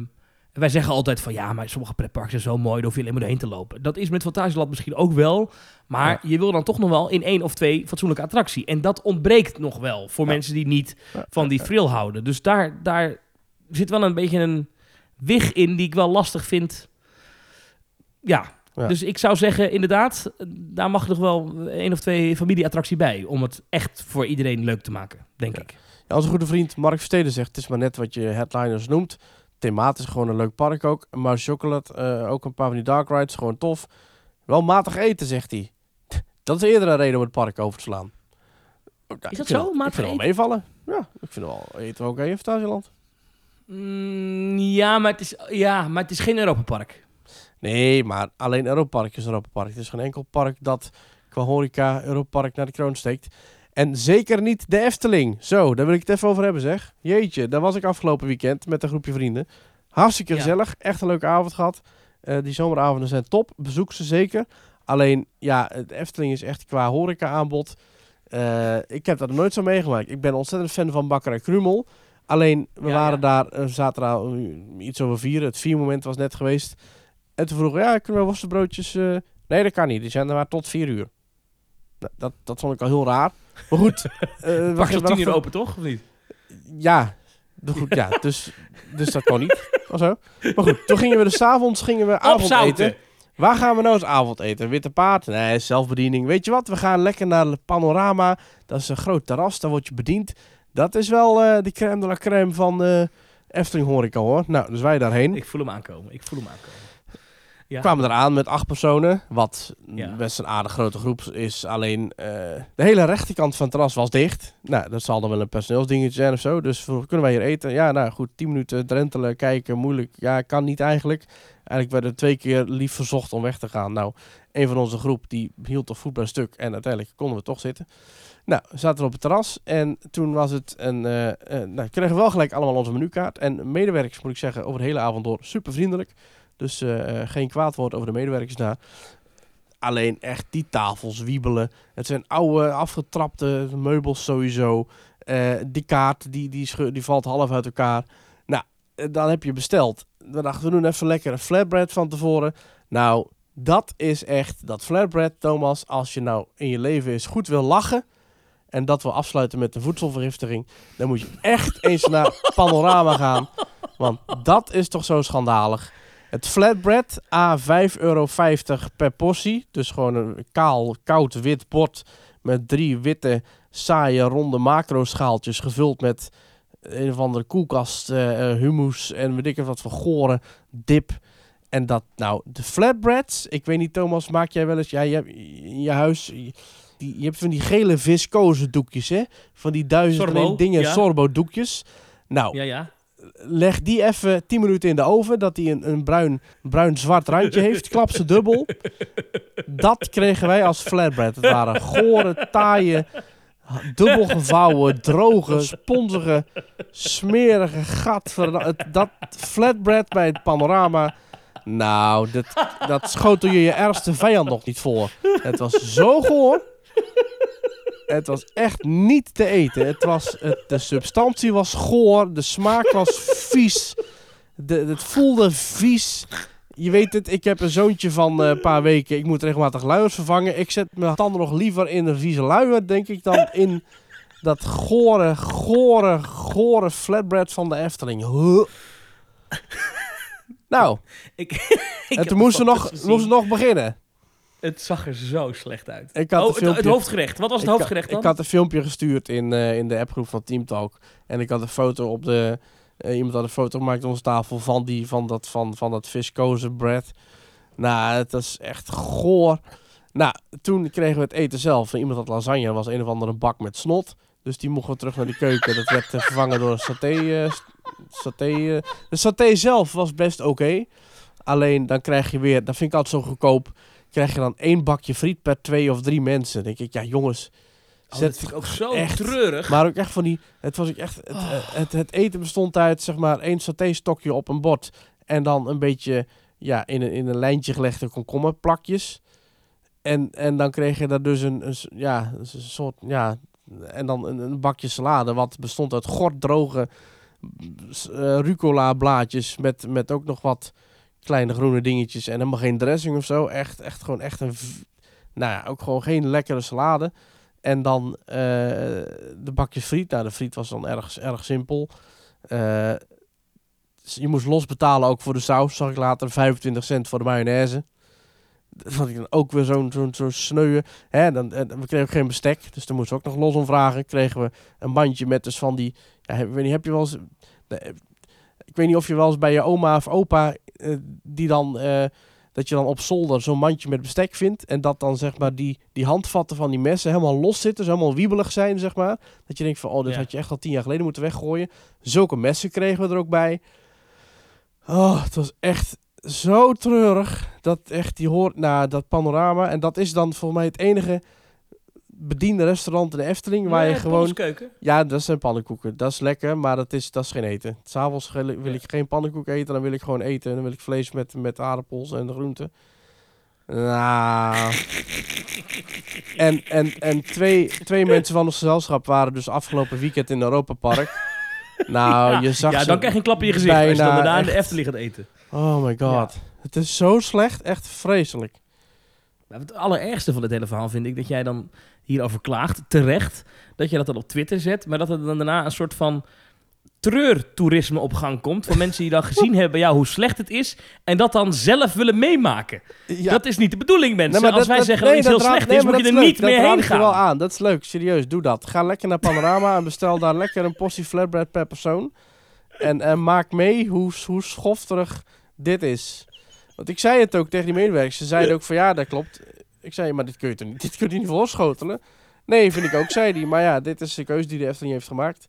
wij zeggen altijd van ja, maar sommige pretparken zijn zo mooi, daar hoef je alleen maar doorheen te lopen. Dat is met Fantasieland misschien ook wel. Maar Ja. je wil dan toch nog wel in één of twee fatsoenlijke attractie. En dat ontbreekt nog wel voor Ja. mensen die niet Ja, van die thrill houden. Dus daar, daar zit wel een beetje een wig in die ik wel lastig vind. Ja. Ja. Dus ik zou zeggen, inderdaad, daar mag nog wel één of twee familieattractie bij. Om het echt voor iedereen leuk te maken, denk Ja. ik. Ja, onze goede vriend Mark Versteden zegt, het is maar net wat je headliners noemt. Thematisch gewoon een leuk park ook. Maar Chocolate, eh, ook een paar van die dark rides, gewoon tof. Wel matig eten, zegt hij. Dat is eerder een reden om het park over te slaan. Ik dat zo, wel- matig Ik vind het wel meevallen. Ja, ik vind het wel eten wel oké in Fantasieland. Mm, ja, maar het is, ja, maar het is geen Europapark. Nee, maar alleen Europa Park is Europa Park. Het is geen enkel park dat qua horeca Europa Park naar de kroon steekt. En zeker niet de Efteling. Zo, daar wil ik het even over hebben zeg. Jeetje, daar was ik afgelopen weekend met een groepje vrienden. Hartstikke Ja. gezellig. Echt een leuke avond gehad. Eh, die zomeravonden zijn top. Bezoek ze zeker. Alleen, ja, de Efteling is echt qua horeca aanbod. eh, ik heb dat nooit zo meegemaakt. Ik ben ontzettend fan van Bakkerij Krumel. Alleen, we Ja, waren ja. daar uh, zaterdag iets over vier. Het vier moment was net geweest. En toen vroegen we, ja, kunnen we worstenbroodjes... eh Nee, dat kan niet. Die zijn er maar tot vier uur. Dat, dat vond ik al heel raar. Maar goed. Wacht je tien uur open, toch? Of niet? Ja. Goed, ja. Dus, dus dat kon niet. Of zo. Maar goed, toen gingen we de s'avonds gingen we avondeten. Waar gaan we nou eens avondeten? Witte paard? Nee, zelfbediening. Weet je wat? We gaan lekker naar het Panorama. Dat is een groot terras. Daar word je bediend. Dat is wel eh de crème de la crème van eh Efteling horeca hoor. Nou, dus wij daarheen. Ik voel hem aankomen. Ik voel hem aankomen. Ja. kwamen eraan met acht personen. Wat Ja. best een aardig grote groep is. Alleen eh, de hele rechterkant van het terras was dicht. Nou, dat zal dan wel een personeelsdingetje zijn of zo. Dus kunnen wij hier eten? Ja, nou goed, 10 minuten drentelen, kijken, moeilijk. Ja, kan niet eigenlijk. Eigenlijk werden we twee keer lief verzocht om weg te gaan. Nou, een van onze groep die hield toch voet bij een stuk. En uiteindelijk konden we toch zitten. Nou, we zaten op het terras. En toen was het een... eh, nou, kregen we wel gelijk allemaal onze menukaart. En medewerkers, moet ik zeggen, over de hele avond door super vriendelijk. Dus eh, eh, geen kwaad woord over de medewerkers daar. Alleen echt die tafels wiebelen. Het zijn oude, afgetrapte meubels sowieso. Eh, die kaart die, die, die valt half uit elkaar. Nou, dan heb je besteld. We dachten, we doen even lekker een flatbread van tevoren. Nou, dat is echt dat flatbread, Thomas. Als je nou in je leven eens goed wil lachen... en dat wil afsluiten met een voedselvergiftiging... dan moet je echt eens naar Panorama gaan. Want dat is toch zo schandalig. Het flatbread, A 5,50 euro per portie. Dus gewoon een kaal, koud wit bord met drie witte, saaie, ronde macro-schaaltjes gevuld met een of andere koelkast, eh, hummus en weet ik wat voor gore dip. En dat, nou, de flatbreads, ik weet niet Thomas, maak jij wel eens, ja, je hebt in je huis, je, je hebt van die gele viscose doekjes, hè? Van die duizend Sorbo, dingen, ja. sorbo doekjes. Nou, Ja, ja. Leg die even 10 minuten in de oven, dat die een, een bruin, bruin-zwart randje heeft. Klap ze dubbel. Dat kregen wij als flatbread. Het waren gore, taaie, dubbel gevouwen, droge, sponsige, smerige gat. Dat flatbread bij het panorama. Nou, dat, dat schotel je je ergste vijand nog niet voor. Het was zo goor. Het was echt niet te eten. Het was, het, de substantie was goor. De smaak was vies. De, het voelde vies. Je weet het, ik heb een zoontje van eh, een paar weken. Ik moet regelmatig luiers vervangen. Ik zet mijn tanden nog liever in een vieze luier, denk ik, dan in dat gore, gore, gore flatbread van de Efteling. Huh. Nou, Ik, ik en toen moesten we nog, moesten we nog beginnen. Het zag er zo slecht uit. Ik had oh, het, het hoofdgerecht. Wat was het Ik- hoofdgerecht dan? Ik had een filmpje gestuurd in, eh, in de appgroep van Teamtalk. En ik had een foto op de... eh, iemand had een foto gemaakt op onze tafel van, die, van, dat, van, van dat viscose bread. Nou, het was echt goor. Nou, toen kregen we het eten zelf. Iemand had lasagne. Was een of andere bak met snot. Dus die mochten we terug naar de keuken. Dat werd eh, vervangen door een saté. saté. De saté zelf was best oké. Alleen dan krijg je weer, dat vind ik altijd zo goedkoop. Krijg je dan één bakje friet per twee of drie mensen. Dan denk ik, ja jongens. Oh, dat vind ik ook zo echt. treurig. maar ook echt van die. Het was ook echt. Het, Oh. eh, het, het eten bestond uit zeg maar één saté-stokje op een bord. En dan een beetje ja, in, een, in een lijntje gelegde komkommerplakjes. En, en dan kreeg je daar dus een, een, ja, een s- soort. Ja, en dan een, een bakje salade. Wat bestond uit gorddroge eh, rucola blaadjes. Met, met ook nog wat kleine groene dingetjes. En helemaal geen dressing of zo. Echt, echt gewoon echt een. Nou ja, ook gewoon geen lekkere salade. En dan eh, de bakjes friet. Nou, de friet was dan erg, erg simpel. Eh, je moest los betalen ook voor de saus, zag ik later. 25 cent voor de mayonaise. Dat vond ik dan ook weer zo'n zo'n zo'n sneuwe. Hè, dan, en we kregen ook geen bestek, dus daar moesten we ook nog los om vragen. Kregen we een bandje met dus van die... Ja, ik weet niet, heb je wel eens... ik weet niet of je wel eens bij je oma of opa... eh, die dan... eh, dat je dan op zolder zo'n mandje met bestek vindt. En dat dan zeg maar die, die handvatten van die messen helemaal los zitten. Dus helemaal wiebelig zijn, zeg maar. Dat je denkt van, oh, dit Ja. had je echt al tien jaar geleden moeten weggooien. Zulke messen kregen we er ook bij. Oh, het was echt zo treurig. Dat echt, die hoort naar dat panorama. En dat is dan volgens mij het enige bediende restaurant in de Efteling. Waar je gewoon... keuken. Ja, dat zijn pannenkoeken. Dat is lekker, maar dat is, dat is geen eten. S'avonds wil ik- wil ik geen pannenkoek eten, dan wil ik gewoon eten. Dan wil ik vlees met, met aardappels en groenten. Nou. En, en, en twee, twee mensen van ons gezelschap waren dus afgelopen weekend in Europa Park. Nou, je zag Ja, dan krijg je een klap in je gezicht als je dan daarna in de Efteling gaat eten. Oh my god. Het is zo slecht, echt vreselijk. Maar het allerergste van dit hele verhaal vind ik dat jij dan hierover klaagt, terecht, dat je dat dan op Twitter zet, maar dat er dan daarna een soort van treurtoerisme op gang komt van mensen die dan gezien hebben jou hoe slecht het is en dat dan zelf willen meemaken. Ja, Dat is niet de bedoeling, mensen. Nee, Als dat- wij dat- zeggen nee, dat iets heel raad- slecht nee, is, moet je er dat niet meer dat heen ik je wel gaan. aan. Dat is leuk, serieus. Doe dat. Ga lekker naar Panorama en bestel daar lekker een portie flatbread per persoon. En, en maak mee hoe, hoe schofterig dit is. Want ik zei het ook tegen die medewerkers. Ze zeiden ook van ja, dat klopt. Ik zei, maar dit kun je toch niet, dit kun je niet voorschotelen? Nee, vind ik ook, zei hij. Maar ja, dit is de keuze die de Efteling heeft gemaakt.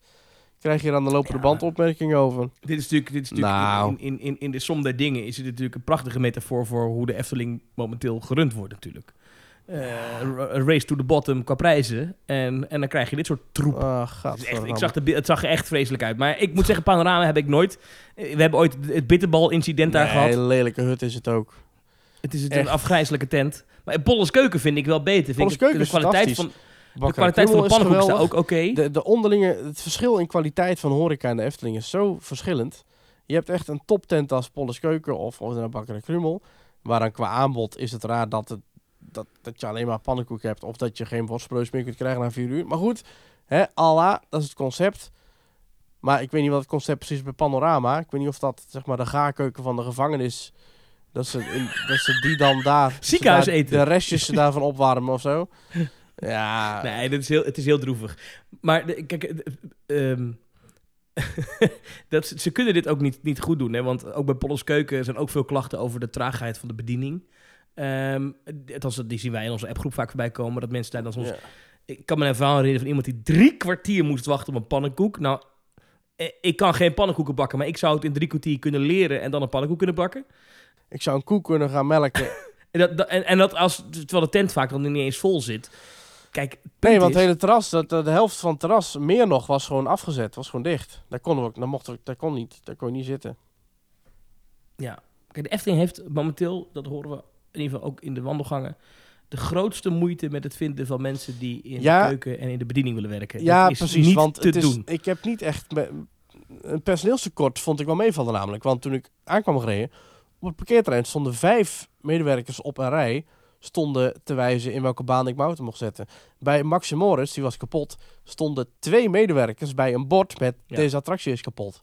Krijg je dan de lopende Ja. band opmerkingen over? Dit is natuurlijk, dit is natuurlijk Nou. in, in, in, in de som der dingen is het natuurlijk een prachtige metafoor voor hoe de Efteling momenteel gerund wordt natuurlijk. Eh, race to the bottom qua prijzen. En, en dan krijg je dit soort troep. Ah, Het, is echt, ik zag de, het zag er echt vreselijk uit. Maar ik moet zeggen, panorama heb ik nooit. We hebben ooit het bitterbal-incident daar nee, gehad. een lelijke hut is het ook. Het is een afgrijzelijke tent. Maar Polles Keuken vind ik wel beter. Vind ik, de kwaliteit van De kwaliteit van de pannenkoek is ook oké. De, de onderlinge, het verschil in kwaliteit van horeca en de Efteling is zo verschillend. Je hebt echt een toptent als Polles Keuken of, of een Bakker en Krummel. Maar dan qua aanbod is het raar dat, het, dat, dat je alleen maar pannenkoek hebt. Of dat je geen worstbrood meer kunt krijgen na vier uur. Maar goed, hè, Allah, dat is het concept. Maar ik weet niet wat het concept precies is bij Panorama. Ik weet niet of dat zeg maar de gaarkeuken van de gevangenis... Dat ze, in, dat ze die dan daar... Ziekenhuis daar eten. De restjes daarvan opwarmen of zo. Ja, Nee, dit is heel, het is heel droevig. Maar de- kijk, eh, eh, ehm, dat, ze- kunnen dit ook niet, niet goed doen. Hè? Want ook bij Polles Keuken zijn ook veel klachten over de traagheid van de bediening. Ehm althans, die zien wij in onze appgroep vaak voorbij komen. Dat mensen daar dan soms... ja. Ik kan me een verhaal herinneren van iemand die drie kwartier moest wachten op een pannenkoek. Nou, eh, ik kan geen pannenkoeken bakken, maar ik zou het in drie kwartier kunnen leren en dan een pannenkoek kunnen bakken. Ik zou een koe kunnen gaan melken. En dat, dat- en, en dat als, terwijl de tent vaak dan niet eens vol zit. Kijk, Nee, want het hele terras, dat, de helft van het terras, meer nog, was gewoon afgezet. Was gewoon dicht. Daar konden we, daar mochten we, daar kon niet. Daar kon je niet zitten. Ja, kijk, de Efteling heeft momenteel, dat horen we in ieder geval ook in de wandelgangen, de grootste moeite met het vinden van mensen die in Ja. de keuken en in de bediening willen werken. Ja, dat is precies. niet want te het is, doen. ik heb niet echt... een personeelstekort vond ik wel meevallen namelijk. Want toen ik aankwam gereden, op het parkeerterrein stonden vijf medewerkers op een rij stonden te wijzen in welke baan ik mijn auto mocht zetten. Bij Maxi Morris, die was kapot, stonden twee medewerkers bij een bord met Ja. deze attractie is kapot.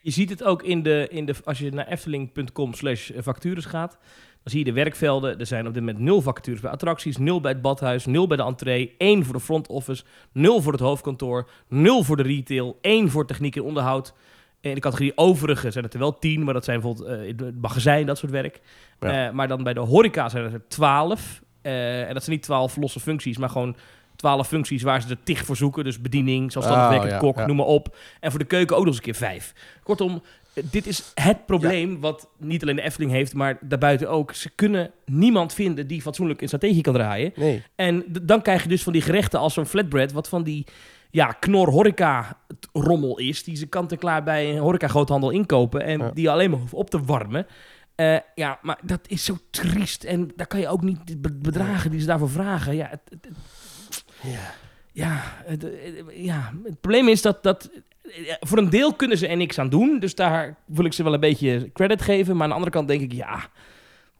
Je ziet het ook in de, in de als je naar efteling.com slash vacatures gaat. Dan zie je de werkvelden. Er zijn op dit moment nul vacatures bij attracties, nul bij het badhuis, nul bij de entree, één voor de front office, nul voor het hoofdkantoor, nul voor de retail, één voor techniek en onderhoud. In de categorie overige zijn het er wel tien, maar dat zijn bijvoorbeeld eh, in het magazijn, dat soort werk. Ja. Eh, maar dan bij de horeca zijn het er twaalf. Eh, en dat zijn niet twaalf losse functies, maar gewoon 12 functies waar ze er tig voor zoeken. Dus bediening, zelfstandig Oh, werkend ja, kok, ja. noem maar op. En voor de keuken ook nog eens een keer vijf. Kortom, dit is het probleem wat niet alleen de Efteling heeft, maar daarbuiten ook. Ze kunnen niemand vinden die fatsoenlijk een strategie kan draaien. Nee. En dan krijg je dus van die gerechten als zo'n flatbread, wat van die ja, knor horeca rommel is, die ze kant-en-klaar bij een horeca groothandel inkopen en Ja. die alleen maar hoeft op te warmen. Eh, ja, maar dat is zo triest en daar kan je ook niet de bedragen die ze daarvoor vragen. Ja, het, het- het- Ja. ja, het, het- ja, het probleem is dat, dat eh, voor een deel kunnen ze er niks aan doen, dus daar wil ik ze wel een beetje credit geven. Maar aan de andere kant denk ik, ja,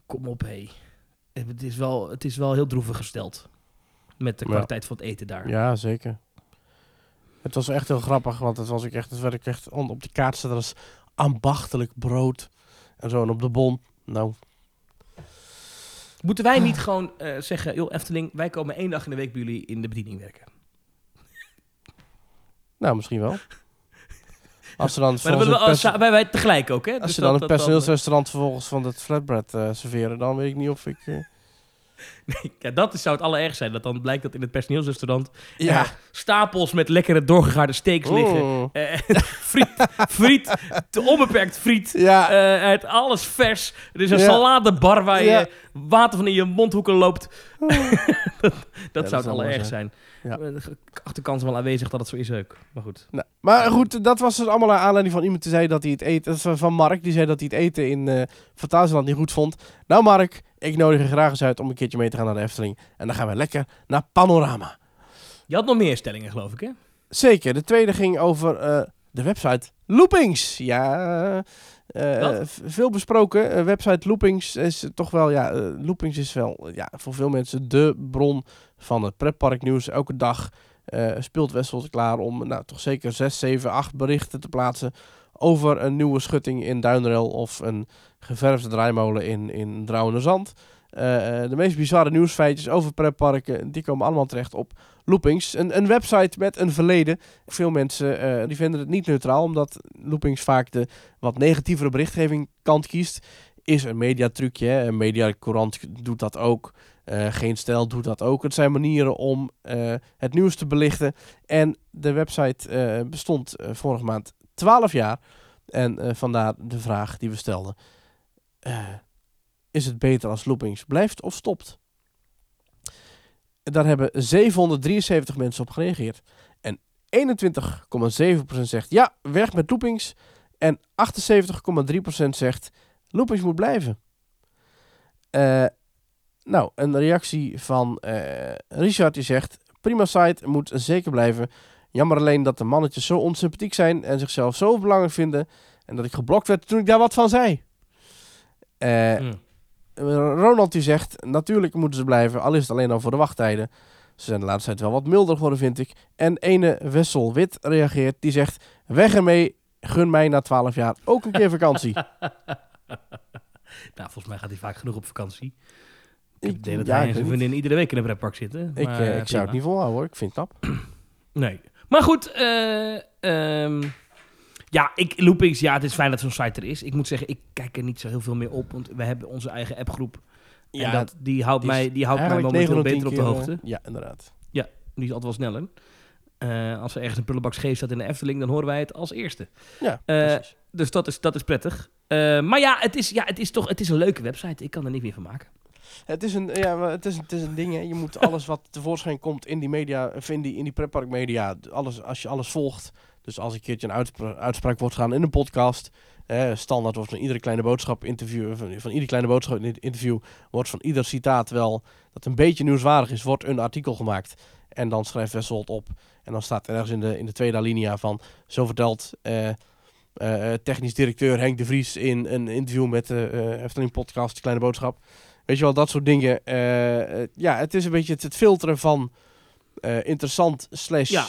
kom op hé. Het is wel, het is wel heel droevig gesteld met de Ja. kwaliteit van het eten daar. Ja, zeker. Het was echt heel grappig, want het was ook echt, het werd ook echt op de kaart staat als ambachtelijk brood en zo en op de bon. Nou, Moeten wij niet gewoon eh, zeggen, joh Efteling, wij komen één dag in de week bij jullie in de bediening werken. nou misschien wel. Als ze dan Maar dan we wij, wij tegelijk ook, hè? als Dus ze dan dat- dat dan- personeelsrestaurant vervolgens van het flatbread eh, serveren, dan weet ik niet of ik... eh, ja, dat is, zou het allerergst zijn. Dat dan blijkt dat in het personeelsrestaurant ja. eh, stapels met lekkere doorgegaarde steaks liggen. Mm. Eh, friet, friet, te onbeperkt friet. Ja, Eh, het alles vers. Er is een Ja. saladebar waar je water van in je mondhoeken loopt. dat dat dat zou het allerergst zijn. Ja. Is wel aanwezig dat het zo is ook. Maar goed. Nou, maar goed, dat was dus allemaal naar aanleiding van iemand die zei dat hij het eten... Van Mark, die zei dat hij het eten in eh Fantasieland niet goed vond. Nou Mark, ik nodig je graag eens uit om een keertje mee te gaan naar de Efteling. En dan gaan we lekker naar Panorama. Je had nog meer stellingen, geloof ik, hè? Zeker, de tweede ging over eh, de website Loopings. Ja, eh, v- veel besproken. Eh, website Loopings is toch wel, ja, eh, Loopings is wel ja, voor veel mensen de bron van het pretparknieuws. Elke dag eh, speelt Wessel klaar om nou, toch zeker 6, 7, 8 berichten te plaatsen over een nieuwe schutting in Duinrel of een geverfde draaimolen in, in Drouwenerzand. Eh, eh, de meest bizarre nieuwsfeitjes over pretparken, die komen allemaal terecht op Loopings. Een, een website met een verleden. Veel mensen eh, die vinden het niet neutraal, omdat Loopings vaak de wat negatievere berichtgeving kant kiest. Is een mediatrucje, hè. een mediacourant doet dat ook. Geen stijl doet dat ook. Het zijn manieren om het nieuws te belichten. En de website bestond vorige maand 12 jaar. En eh, vandaar de vraag die we stelden. Eh, is het beter als Loopings blijft of stopt? Daar hebben 773 mensen op gereageerd. En 21,7% zegt ja, weg met loopings. En 78,3% zegt loopings moet blijven. Eh, nou, een reactie van Richard die zegt prima site, moet zeker blijven. Jammer alleen dat de mannetjes zo onsympathiek zijn en zichzelf zo belangrijk vinden. En dat ik geblokt werd toen ik daar wat van zei. Eh, Hm. Ronald die zegt, natuurlijk moeten ze blijven, al is het alleen al voor de wachttijden. Ze zijn de laatste tijd wel wat milder geworden, vind ik. En ene Wessel Wit reageert, die zegt, weg ermee, gun mij na 12 jaar ook een keer vakantie. Nou, volgens mij gaat hij vaak genoeg op vakantie. Ik Ik- heb de hele ja, tijd ik zijn vriendin iedere week in een pretpark zitten. ik, maar, eh, ik zou het niet volhouden hoor, ik vind het knap. Nee. Maar goed, eh, ehm, ja, ik, Loopings, ja, het is fijn dat zo'n site er is. Ik moet zeggen, ik kijk er niet zo heel veel meer op, want we hebben onze eigen appgroep. Ja, en dat, die houdt die mij, die houdt mij momenteel 9 beter op de 10 keer, hoogte. ja, inderdaad. Die is altijd wel sneller. Eh, als er ergens een prullenbak scheef staat in de Efteling, dan horen wij het als eerste. Ja, precies. Dus dat is, dat is prettig. Maar ja het, is, ja, het is toch het is een leuke website. Ik kan er niet meer van maken. Het is een, ja, het is, het is een ding, hè. Je moet alles wat tevoorschijn komt in die media, of in die, in die pretparkmedia, alles, als je alles volgt. Dus als een keertje een uitspra- uitspraak wordt gedaan in een podcast, eh, standaard wordt van iedere kleine boodschap interview, van, van iedere kleine boodschap in- interview, wordt van ieder citaat wel, dat een beetje nieuwswaardig is, wordt een artikel gemaakt. En dan schrijft Wessel het op. En dan staat ergens in de, in de tweede alinea van, zo vertelt eh, eh, technisch directeur Henk de Vries in een interview met de eh, Efteling podcast, kleine boodschap. Weet je wel, dat soort dingen. Eh, eh, ja, het is een beetje het, het filteren van eh, interessant slash Ja.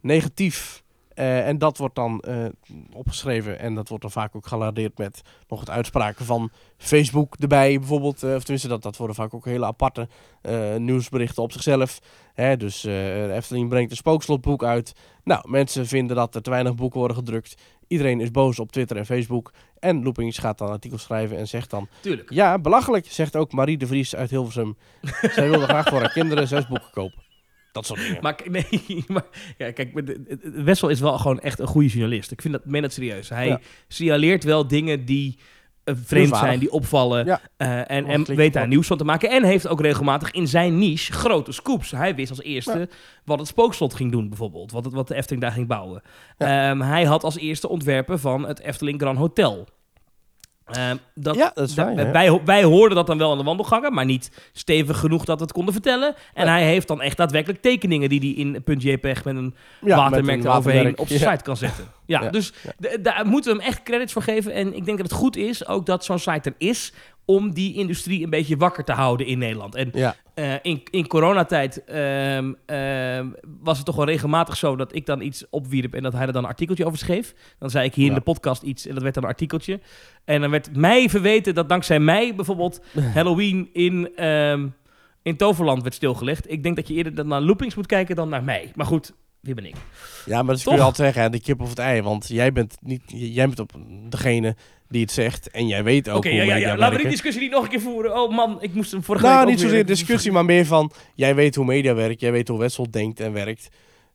negatief. Eh, en dat wordt dan eh, opgeschreven en dat wordt dan vaak ook geladeerd met nog het uitspraken van Facebook erbij bijvoorbeeld. eh, of tenminste, dat, dat worden vaak ook hele aparte nieuwsberichten op zichzelf. Hè, dus Efteling brengt een spookslotboek uit. Nou, mensen vinden dat er te weinig boeken worden gedrukt. Iedereen is boos op Twitter en Facebook. En Loopings gaat dan artikels schrijven en zegt dan... Tuurlijk. Ja, belachelijk, zegt ook Marie de Vries uit Hilversum. Zij wilde graag voor haar kinderen zes boeken kopen. Dat soort dingen. Maar nee, maar ja, kijk, Wessel is wel gewoon echt een goede journalist. Ik vind dat, meen dat serieus. Hij Ja. signaleert wel dingen die eh, vreemd zijn, die opvallen. Ja. eh, en en klinkt weet daar nieuws van te maken. En heeft ook regelmatig in zijn niche grote scoops. Hij wist als eerste wat het spookslot ging doen, bijvoorbeeld. Wat, het, wat de Efteling daar ging bouwen. Ehm, hij had als eerste ontwerpen van het Efteling Grand Hotel. Ehm, dat, Ja, dat waar, wij, wij hoorden dat dan wel aan de wandelgangen, maar niet stevig genoeg dat we het konden vertellen. En hij heeft dan echt daadwerkelijk tekeningen die hij in .jpeg met een Ja, watermerk eroverheen op zijn site kan zetten. Ja, Ja. dus daar moeten we hem echt credits voor geven. En ik denk dat het goed is, ook dat zo'n site er is, om die industrie een beetje wakker te houden in Nederland. En Ja, eh, in, in coronatijd ehm, ehm, was het toch wel regelmatig zo dat ik dan iets opwierp en dat hij er dan een artikeltje over schreef. Dan zei ik hier in de podcast iets en dat werd dan een artikeltje. En dan werd mij verweten dat dankzij mij bijvoorbeeld Halloween in, ehm, in Toverland werd stilgelegd. Ik denk dat je eerder dan naar loopings moet kijken dan naar mij. Maar goed, wie ben ik? ja maar dat kun Toch? je altijd zeggen, hè, de kip of het ei. Want jij bent, niet, jij bent op degene die het zegt. En jij weet ook Oké, hoe ja, ja, media ja. laten we die discussie niet nog een keer voeren. Oh man, ik moest hem vorige Nou, week niet zozeer discussie, maar meer van... Jij weet hoe media werkt, jij weet hoe Wessel denkt en werkt.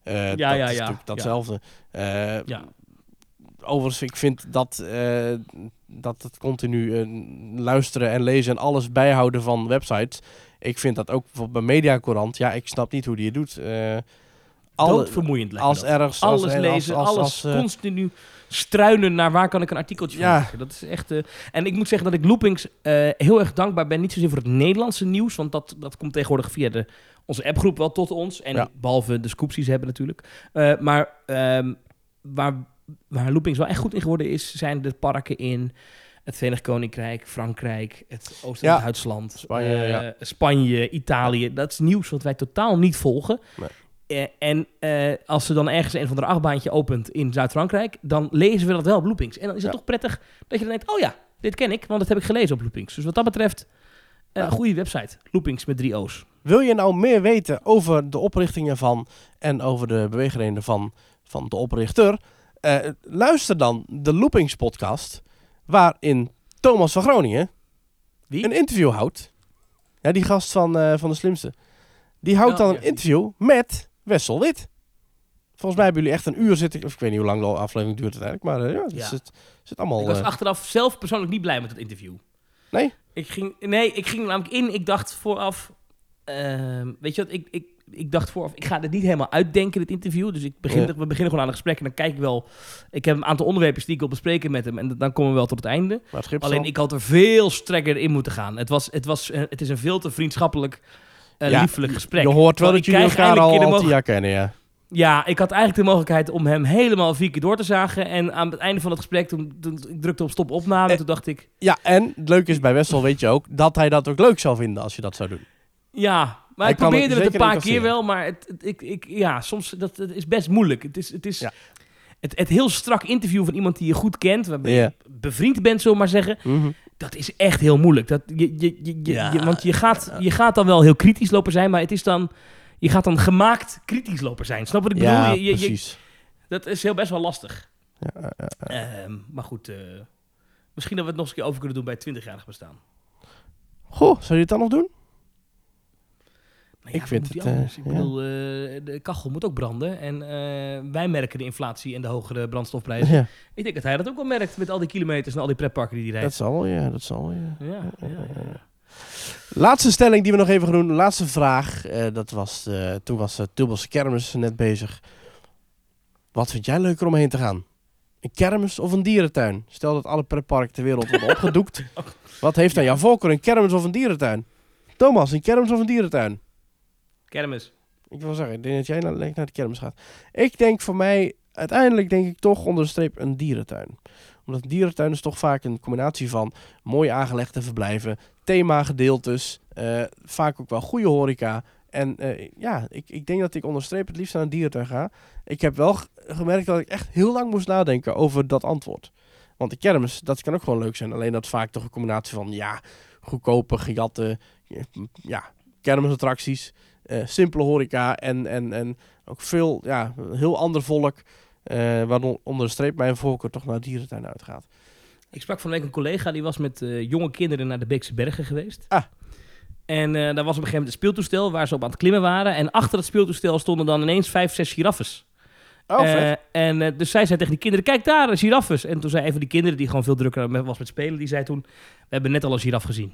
Eh, Ja, dat ja, is ja. datzelfde. Eh, Ja. Overigens, ik vind dat, eh, dat het continu luisteren en lezen en alles bijhouden van websites. Ik vind dat ook bijvoorbeeld bij Mediacorant. Ja, ik snap niet hoe die het doet. Alle, Doodvermoeiend lijkt als ergens... als- alles en lezen, als- als- alles als, eh, continu struinen naar waar kan ik een artikeltje van Ja. maken. Dat is echt... eh, en ik moet zeggen dat ik Loopings eh, heel erg dankbaar ben. Niet zozeer voor het Nederlandse nieuws, want dat, dat komt tegenwoordig via de, onze appgroep wel tot ons. En Ja. behalve de scoops die ze hebben natuurlijk. Eh, maar ehm, waar, waar Loopings wel echt goed in geworden is, zijn de parken in het Verenigd Koninkrijk, Frankrijk, het oosten Ja. van Duitsland, Spanje, eh, ja. Spanje, Italië. Dat is nieuws wat wij totaal niet volgen. Nee. Eh, en eh, als ze dan ergens een van de achtbaantje opent in Zuid-Frankrijk, dan lezen we dat wel op Loopings. En dan is het Ja. toch prettig dat je dan denkt, oh ja, dit ken ik, want dat heb ik gelezen op Loopings. Dus wat dat betreft, Ja. goede website. Loopings met drie O's. Wil je nou meer weten over de oprichtingen van en over de beweegredenen van, van de oprichter? Luister dan de Loopings podcast, waarin Thomas van Groningen Wie? een interview houdt. Ja, die gast van, van de slimste. Die houdt Oh, dan ja. een interview met Wessel Wit. Volgens mij hebben jullie echt een uur zitten. Of ik weet niet hoe lang de aflevering duurt uiteindelijk. Maar eh, ja, het Ja. zit, zit allemaal... ik was eh, achteraf zelf persoonlijk niet blij met het interview. Nee? Ik ging, nee, ik ging namelijk in. Ik dacht vooraf... ehm, weet je wat, ik, ik, ik dacht vooraf... Ik ga dit niet helemaal uitdenken, dit interview. Dus ik begin, Ja. we beginnen gewoon aan een gesprek. En dan kijk ik wel... Ik heb een aantal onderwerpen die ik wil bespreken met hem. En dan komen we wel tot het einde. het Alleen ik had er veel strekker in moeten gaan. Het, was, het, was, eh, het is een veel te vriendschappelijk, eh, Ja, liefelijk gesprek. Je hoort wel dat jullie elkaar al, tien jaar kennen, ja. Ja, ik had eigenlijk de mogelijkheid om hem helemaal vier keer door te zagen. En aan het einde van het gesprek, toen, toen ik drukte op stop opname, Eh. toen dacht ik... Ja, en het leuke is bij Wessel, weet je ook, dat hij dat ook leuk zou vinden als je dat zou doen. Ja, maar Hij ik probeerde het het een paar keer wel, maar het, het- ik, ik, ja, soms dat, het is best moeilijk. Het is, het is Ja. het, het heel strak interview van iemand die je goed kent, waarbij je bevriend bent, zullen we maar zeggen. Mhm. Dat is echt heel moeilijk. Dat, je, je, je, je- Ja, je- want je gaat, je gaat dan wel heel kritisch lopen zijn, maar het is dan... Je gaat dan gemaakt kritisch lopen zijn. Snap wat ik bedoel? Ja, Je- precies. dat is heel best wel lastig. Ja. Ehm, maar goed, eh, misschien dat we het nog eens een keer over kunnen doen bij het 20-jarig bestaan. Goh, zou je het dan nog doen? Nou Ik vind het, eh? Ik bedoel, eh, de kachel moet ook branden. En eh, wij merken de inflatie en de hogere brandstofprijzen. Ja, Ik denk dat hij dat ook wel merkt met al die kilometers en al die pretparken die hij dat rijdt. zal wel, ja, dat zal wel, ja. Ja, ja, ja. Laatste stelling die we nog even gaan doen. Laatste vraag. dat was, toen was de kermis net bezig. Wat vind jij leuker om heen te gaan? Een kermis of een dierentuin? Stel dat alle pretparken ter wereld worden opgedoekt. Wat heeft dan jouw voorkeur? Een kermis of een dierentuin? Thomas, een kermis of een dierentuin? Kermis. Ik wil zeggen, ik denk dat jij naar, de kermis gaat. Ik denk voor mij, uiteindelijk denk ik toch onder de streep een dierentuin. Omdat een dierentuin is toch vaak een combinatie van mooi aangelegde verblijven, themagedeeltes, eh vaak ook wel goede horeca. En eh, ja, ik, ik denk dat ik onder de streep het liefst naar een dierentuin ga. Ik heb wel gemerkt dat ik echt heel lang moest nadenken over dat antwoord. Want de kermis, dat kan ook gewoon leuk zijn. Alleen dat vaak toch een combinatie van, ja, goedkope, gejatte, ja, kermisattracties eh, simpele horeca en, en, en ook veel, ja, heel ander volk. eh waaronder onder de streep mijn voorkeur toch naar dierentuin uitgaat. Ik sprak van week een collega die was met eh, jonge kinderen naar de Beekse Bergen geweest. Ah. En daar was op een gegeven moment een speeltoestel waar ze op aan het klimmen waren. En achter het speeltoestel stonden dan ineens vijf, zes giraffes. Oh, en dus zij zei tegen die kinderen, kijk daar, giraffes. En toen zei een van die kinderen, die gewoon veel drukker was met spelen, die zei toen, we hebben net al een giraf gezien.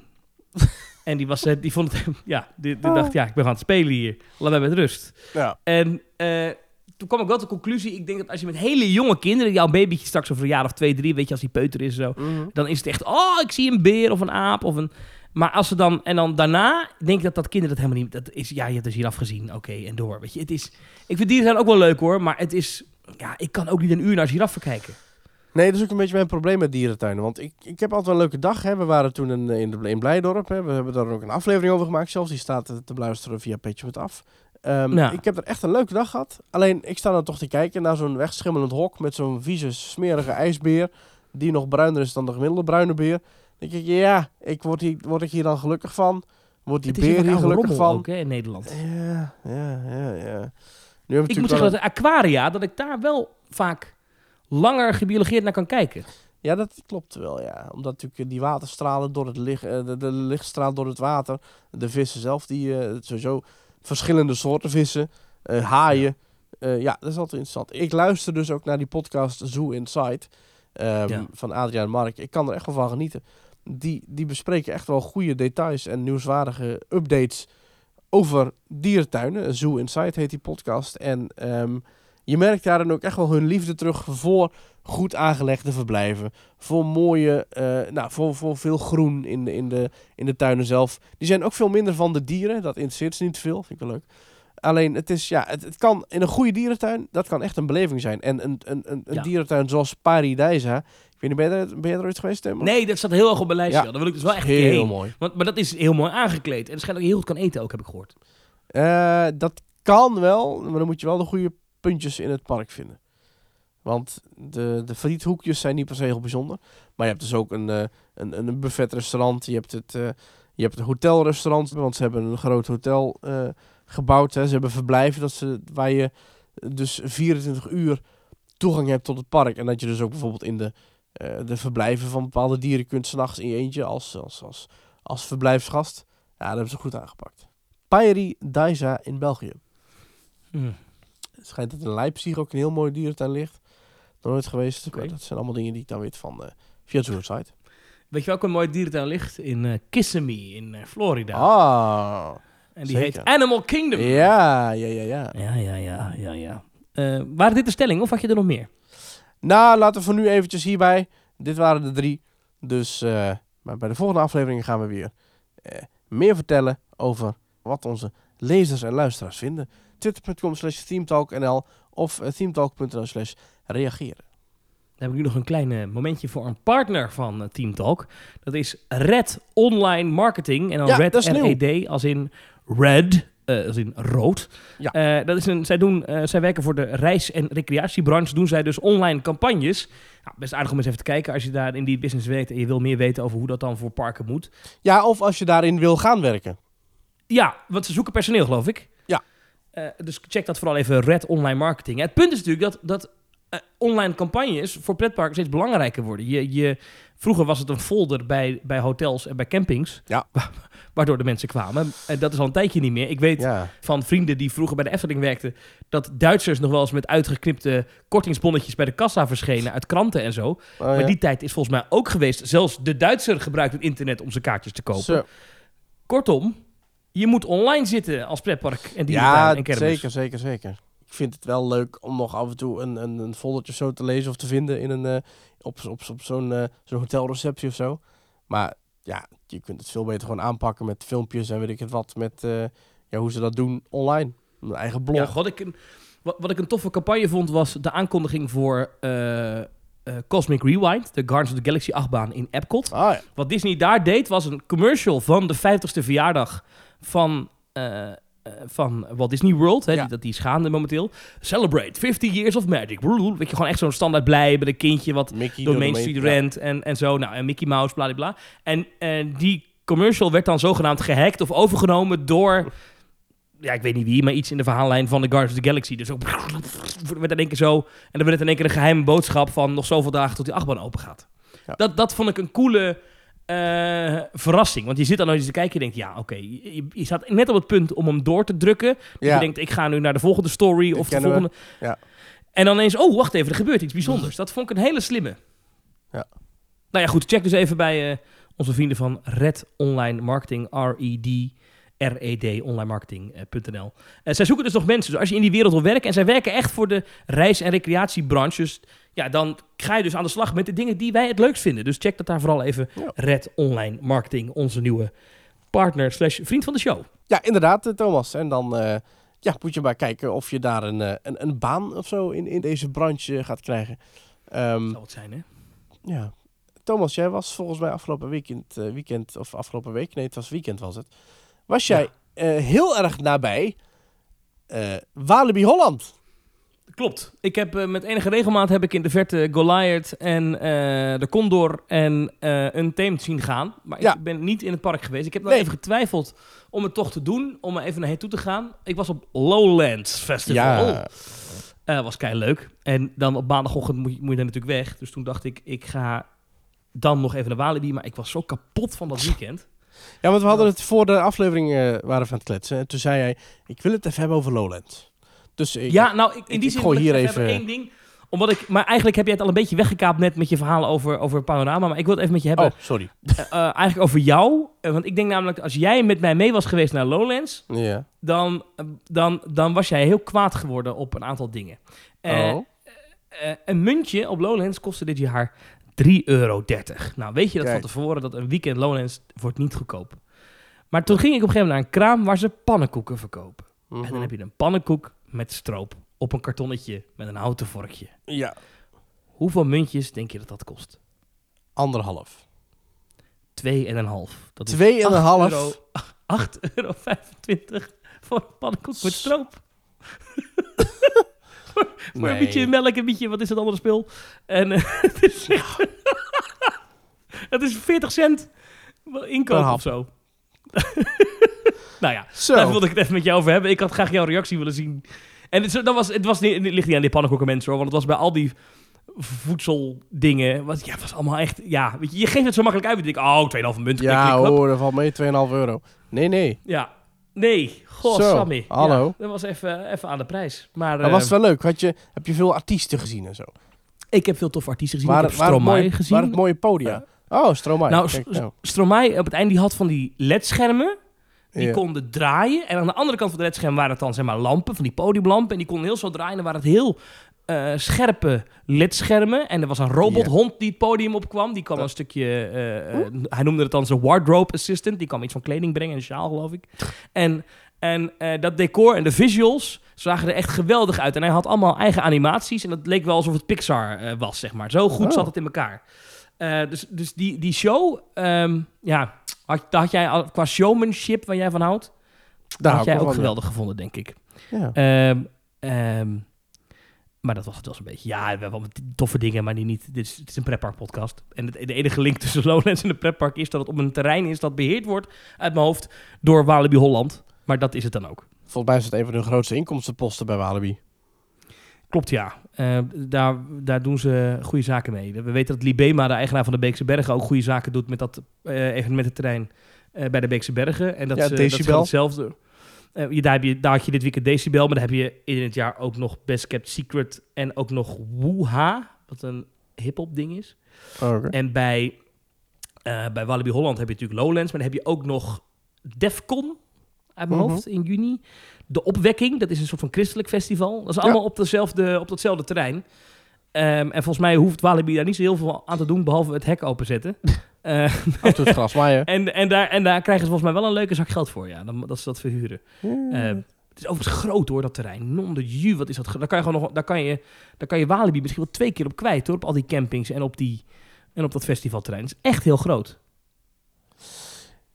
En die, was, eh, die vond het, ja, die, die Oh. dacht, ja, ik ben aan het spelen hier. Laat mij met rust. ja. En eh, toen kwam ik wel tot de conclusie, ik denk dat als je met hele jonge kinderen, jouw babytje straks over een jaar of twee, drie, weet je, als die peuter is en zo, Mhm. dan is het echt, oh, ik zie een beer of een aap of een... Maar als ze dan, en dan daarna, denk ik dat dat kinderen dat helemaal niet, dat is, ja, je hebt de giraf gezien, oké, en door. Weet je, het is, ik vind dieren zijn ook wel leuk hoor, maar het is, ja, ik kan ook niet een uur naar giraffen kijken. Nee, dat is ook een beetje mijn probleem met dierentuinen. Want ik, ik heb altijd wel een leuke dag. Hè. We waren toen in, in, de- in Blijdorp. Hè. We hebben daar ook een aflevering over gemaakt zelfs. Die staat te, te beluisteren via Petje met Af. Ehm, Ja. Ik heb er echt een leuke dag gehad. Alleen, ik sta dan toch te kijken naar zo'n wegschimmelend hok... met zo'n vieze, smerige ijsbeer... die nog bruiner is dan de gemiddelde bruine beer. Dan denk ik, ja, ik word, hier, word ik hier dan gelukkig van? Wordt die beer hier gelukkig van? ook hè, in Nederland. Ja, ja, ja, ja. Nu Ik moet zeggen wel dat de aquaria, dat ik daar wel vaak langer gebiologeerd naar kan kijken. Ja, dat klopt wel, ja. Omdat natuurlijk eh, die waterstralen door het licht, eh, de, de lichtstraal door het water, de vissen zelf, die eh, sowieso verschillende soorten vissen, haaien. Ja. ja, dat is altijd interessant. Ik luister dus ook naar die podcast Zoo Inside Ja. van Adriaan Mark. Ik kan er echt wel van genieten. Die, die bespreken echt wel goede details en nieuwswaardige updates over dierentuinen. Zoo Inside heet die podcast. En ehm, je merkt daarin ook echt wel hun liefde terug voor goed aangelegde verblijven. Voor mooie, eh, nou, voor, voor veel groen in de, in, de, in de tuinen zelf. Die zijn ook veel minder van de dieren. Dat interesseert ze niet veel. Vind ik wel leuk. Alleen, het, is, ja, het, het kan in een goede dierentuin, dat kan echt een beleving zijn. En een, een, een, een Ja. dierentuin zoals Paradijsa. Ik weet niet, ben je, er, ben je er ooit geweest, Tim? Nee, dat staat heel erg op mijn lijstje. Ja. Daar wil ik dus wel echt Heel heen. mooi. Want, maar dat is heel mooi aangekleed. En je heel goed kan eten ook, heb ik gehoord. Eh, dat kan wel, maar dan moet je wel de goede puntjes in het park vinden. Want de, de friethoekjes zijn niet per se heel bijzonder. Maar je hebt dus ook een, eh, een, een buffetrestaurant. Je hebt het, eh, je hebt een hotelrestaurant. Want ze hebben een groot hotel eh, gebouwd. Hè. Ze hebben verblijven dat ze, waar je dus 24 uur toegang hebt tot het park. En dat je dus ook bijvoorbeeld in de, de verblijven van bepaalde dieren kunt s'nachts in je eentje als, als, als, als verblijfsgast. Ja, dat hebben ze goed aangepakt. Pairi Daisa in België. Hmm. Het schijnt dat in Leipzig ook een heel mooi dierentuin ligt. Nog nooit geweest. Maar dat zijn allemaal dingen die ik dan weet van eh via Zoorsite. Weet je welke mooie dierentuin ligt? In eh Kissimmee in eh, Florida. Ah. en die zeker. heet Animal Kingdom. Ja, ja, ja, ja. ja, ja, ja. ja, ja. Waren dit de stelling of had je er nog meer? Nou, laten we voor nu eventjes hierbij. Dit waren de drie. Dus maar bij de volgende aflevering gaan we weer meer vertellen over wat onze lezers en luisteraars vinden. Twitter.com slash themetalknl of uh, themetalk.nl slash reageren. Dan heb ik nu nog een klein eh, momentje voor een partner van eh, Team Talk. Dat is Red Online Marketing. En dan Ja, Red. R-E-D als in red, eh, als in rood. Ja. Eh, dat is een, zij, doen, eh, zij werken voor de reis- en recreatiebranche. Doen zij dus online campagnes. Nou, best aardig om eens even te kijken als je daar in die business werkt en je wil meer weten over hoe dat dan voor parken moet. Ja, of als je daarin wil gaan werken. Ja, want ze zoeken personeel, geloof ik. Eh, dus check dat vooral even, Red Online Marketing. Het punt is natuurlijk dat, dat eh, online campagnes voor pretparken steeds belangrijker worden. Je, je, vroeger was het een folder bij, bij hotels en bij campings, Ja. waardoor de mensen kwamen. En dat is al een tijdje niet meer. Ik weet Ja. van vrienden die vroeger bij de Efteling werkten, dat Duitsers nog wel eens met uitgeknipte kortingsbonnetjes bij de kassa verschenen uit kranten en zo. Oh, Maar die tijd is volgens mij ook geweest. Zelfs de Duitser gebruikt het internet om zijn kaartjes te kopen. Zo. Kortom, je moet online zitten als pretpark en Ja, en kermis. zeker, zeker, zeker. Ik vind het wel leuk om nog af en toe een, een, een foldertje zo te lezen of te vinden in een, eh, op, op, op zo'n eh, zo'n hotelreceptie of zo. Maar ja, je kunt het veel beter gewoon aanpakken met filmpjes en weet ik het wat. Met eh, ja, hoe ze dat doen online. Een eigen blog. Ja, wat, ik een, wat, wat ik een toffe campagne vond, was de aankondiging voor Cosmic Rewind, de Guardians of the Galaxy achtbaan in Epcot. Ah ja. Wat Disney daar deed, was een commercial van de 50ste verjaardag van, eh, van Walt Disney World. Hè, Ja. die, dat die is gaande momenteel. Celebrate 50 years of magic. Weet je, gewoon echt zo'n standaard blij bij een kindje wat Mickey door Main Street. Rent en, en zo. Nou, en Mickey Mouse, bla bla bla. En die commercial werd dan zogenaamd gehackt of overgenomen door... Ja, ik weet niet wie, maar iets in de verhaallijn van de Guardians of the Galaxy. Dus ook werd in één keer zo... En dan werd het in één keer een geheime boodschap van nog zoveel dagen tot die achtbaan open gaat. Ja. Dat, dat vond ik een coole eh, verrassing. Want je zit dan eens te kijken en je denkt, ja, oké. Je, je- je staat net op het punt om hem door te drukken. Ja. je denkt, ik ga nu naar de volgende story of de volgende. Ja. En dan ineens, oh, wacht even, er gebeurt iets bijzonders. Dat vond ik een hele slimme. Ja. Nou ja, goed, check dus even bij eh, onze vrienden van Red Online Marketing, R-E-D, R-E-D, onlinemarketing.nl. Eh zij zoeken dus nog mensen. Dus als je in die wereld wil werken, en zij werken echt voor de reis- en recreatiebranches, ja, dan ga je dus aan de slag met de dingen die wij het leukst vinden. Dus check dat daar vooral even. Ja. Red Online Marketing, onze nieuwe partner slash vriend van de show. Ja, inderdaad, eh, Thomas. En dan eh, ja, moet je maar kijken of je daar een, eh, een, een baan of zo in, in deze branche gaat krijgen. Ehm, Zal het zijn, hè? ja. Thomas, jij was volgens mij afgelopen weekend, weekend, of afgelopen week, nee, het was weekend was het. Was jij heel erg nabij Walibi Holland? Klopt. Ik heb eh, met enige regelmaat heb ik in de verte Goliath en eh, de Condor en eh een Untamed zien gaan. Maar Ja. ik ben niet in het park geweest. Ik heb nog Nee. even getwijfeld om het toch te doen, om er even naar toe te gaan. Ik was op Lowlands Festival. Ja. Eh, was kei leuk. En dan op maandagochtend moet je, moet je dan natuurlijk weg. Dus toen dacht ik, ik ga dan nog even naar Walibi. Maar ik was zo kapot van dat weekend. Ja, want we hadden het voor de aflevering, waren we aan het kletsen. En toen zei hij, ik wil het even hebben over Lowlands. Dus ik, ja, nou, ik, in die ik zin gooi hier ik even- één ding. Omdat ik, maar eigenlijk heb jij het al een beetje weggekaapt net met je verhaal over, over Panorama. Maar ik wil het even met je hebben. Oh, sorry. Eh, eh, eigenlijk over jou. Eh, want ik denk namelijk, als jij met mij mee was geweest naar Lowlands, Ja. dan, eh, dan, dan was jij heel kwaad geworden op een aantal dingen. Eh, oh. eh, een muntje op Lowlands kostte dit jaar 3,30 euro. Nou, weet je dat Kijk. van tevoren, dat een weekend Lowlands wordt niet goedkoop. Maar toen ging ik op een gegeven moment naar een kraam waar ze pannenkoeken verkopen. En Mhm. dan heb je een pannenkoek met stroop op een kartonnetje met een houten vorkje. Ja, Hoeveel muntjes denk je dat dat kost? anderhalf. Twee en een half. Dat is Twee en een 8 half. euro- 8,25 euro voor een pannenkoek met stroop. voor een Nee. beetje melk, een beetje, wat is dat andere spul? En eh, het, is echt, het is 40 cent inkoop of zo. Nou ja, Zo. daar wilde ik het even met jou over hebben. Ik had graag jouw reactie willen zien. En het, dat was, het, was niet, het ligt niet aan die pannenkoeken mensen hoor, want het was bij al die voedseldingen. Was, ja, het was allemaal echt, ja, weet je, je geeft het zo makkelijk uit. Je denkt, oh, 2,5 munt. klik, Ja klik, hoor, dat valt mee 2,5 euro. Nee, nee. Ja. Nee, Zo, Sammy. hallo. Dat was even, even aan de prijs. Maar eh, was het wel leuk? Had je, heb je veel artiesten gezien en zo? ik heb veel toffe artiesten gezien. Waar, ik heb het Stromae mooie, gezien. waar het mooie podia? oh, Stromae. nou, Kijk, S- nou. Stromae op het einde die had van die ledschermen. Die Ja. konden draaien. En aan de andere kant van de ledscherm waren het dan zeg maar lampen, van die podiumlampen. En die konden heel zo draaien. En waren het heel eh, scherpe ledschermen. En er was een robothond die het podium opkwam. Die kwam Dat- een stukje, eh, eh, hij noemde het dan zijn wardrobe assistant. Die kwam iets van kleding brengen, een sjaal geloof ik. En, en eh, dat decor en de visuals zagen er echt geweldig uit. En hij had allemaal eigen animaties. En dat leek wel alsof het Pixar eh, was, zeg maar. Zo goed Oh. zat het in elkaar. Eh, dus dus die, die show, ehm, ja, had, had jij al, qua showmanship waar jij van houdt, Daar had jij ook van, geweldig gevonden, denk ik. Ja. Ehm, ehm, maar dat was het wel een beetje. Ja, we hebben wel wat toffe dingen, maar die niet. Dit is, het is een pretpark podcast. En het, de enige link tussen Lowlands en de pretpark is dat het op een terrein is dat beheerd wordt uit mijn hoofd door Walibi Holland. Maar dat is het dan ook. Volgens mij is het een van de grootste inkomstenposten bij Walibi. Klopt, ja. Eh, daar, daar doen ze goede zaken mee. We weten dat Libema, de eigenaar van de Beekse Bergen, ook goede zaken doet met dat eh evenemententerrein eh bij de Beekse Bergen. En dat, Ja, ze- dat is hetzelfde. Je, daar, heb je, daar had je dit weekend Decibel, maar dan heb je in het jaar ook nog Best Kept Secret en ook nog Woeha, wat een hip-hop ding is. Oh, oké. En bij, eh, bij Walibi Holland heb je natuurlijk Lowlands, maar dan heb je ook nog Defcon uit mijn Mhm. hoofd in juni. De Opwekking, dat is een soort van christelijk festival. Dat is Ja. allemaal op, dezelfde, op datzelfde terrein. Ehm, en volgens mij hoeft Walibi daar niet zo heel veel aan te doen, behalve het hek openzetten. Eh, Af het gras maaien. en, en, daar, en daar krijgen ze volgens mij wel een leuke zak geld voor, ja. Dan, dat ze dat verhuren. Ehm, het is overigens groot hoor, dat terrein. Non de ju, wat is dat? Daar kan je gewoon nog, daar kan je, daar kan je Walibi misschien wel twee keer op kwijt hoor, op al die campings en op die en op dat festivalterrein. Het is echt heel groot.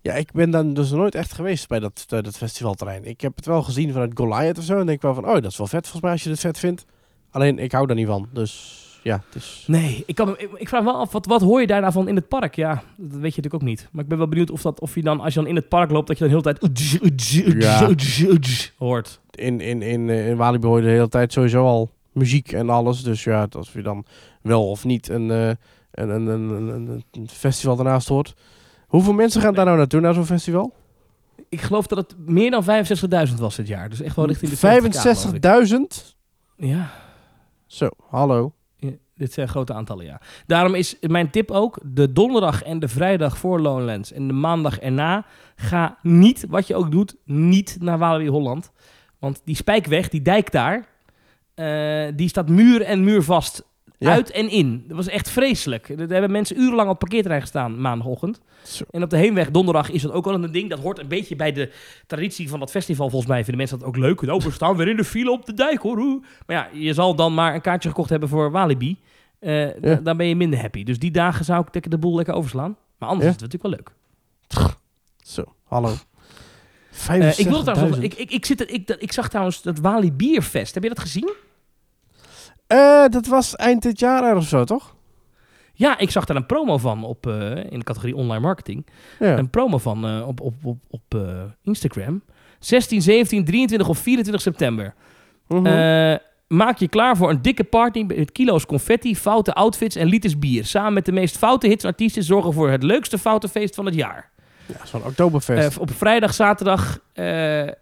Ja, ik ben dan dus nooit echt geweest bij dat, bij dat festivalterrein. Ik heb het wel gezien vanuit Goliath of zo. En denk wel van, oh, dat is wel vet volgens mij als je het vet vindt. Alleen, ik hou daar niet van. Dus ja, het is... Nee, ik, kan, ik, ik vraag me wel af, wat, wat hoor je daar nou van in het park? Ja, dat weet je natuurlijk ook niet. Maar ik ben wel benieuwd of, dat, of je dan, als je dan in het park loopt, dat je dan de hele tijd hoort. In, in, in, eh, in Walibi hoor je de hele tijd sowieso al muziek en alles. Dus ja, dat of je dan wel of niet een, eh, een, een, een, een, een festival daarnaast hoort. Hoeveel mensen gaan daar nou naartoe, naar zo'n festival? Ik geloof dat het meer dan 65.000 was dit jaar. Dus echt wel richting de 70K, geloof ik. 65.000? Ja, Zo, hallo. ja, dit zijn grote aantallen, ja. Daarom is mijn tip ook, de donderdag en de vrijdag voor Lowlands en de maandag erna, ga niet, wat je ook doet, niet naar Walibi Holland. Want die spijkweg, die dijk daar, eh, die staat muur en muur vast. Ja. Uit en in. Dat was echt vreselijk. Er hebben mensen urenlang op het parkeerterrein gestaan maandagochtend. Zo. En op de heenweg donderdag is dat ook wel een ding. Dat hoort een beetje bij de traditie van dat festival. Volgens mij vinden mensen dat ook leuk. Nou, we staan weer in de file op de dijk hoor. Maar ja, je zal dan maar een kaartje gekocht hebben voor Walibi. Ja. Dan ben je minder happy. Dus die dagen zou ik lekker de boel lekker overslaan. Maar anders Ja. is het natuurlijk wel leuk. Zo, hallo. Eh, ik, wil trouwens, nog- 65.000. ik, ik, ik, zit er, ik, ik zag trouwens dat Walibi Bierfest. Heb je dat gezien? Eh, dat was eind dit jaar of zo, toch? Ja, ik zag daar een promo van op, eh, in de categorie online marketing. Ja. Een promo van eh, op, op, op, op Instagram. 16, 17, 23 of 24 september. Mhm. Maak je klaar voor een dikke party met kilo's confetti, foute outfits en liters bier. Samen met de meest foute hits artiesten zorgen voor het leukste foutenfeest van het jaar. ja, zo'n Oktoberfest. Op vrijdag, zaterdag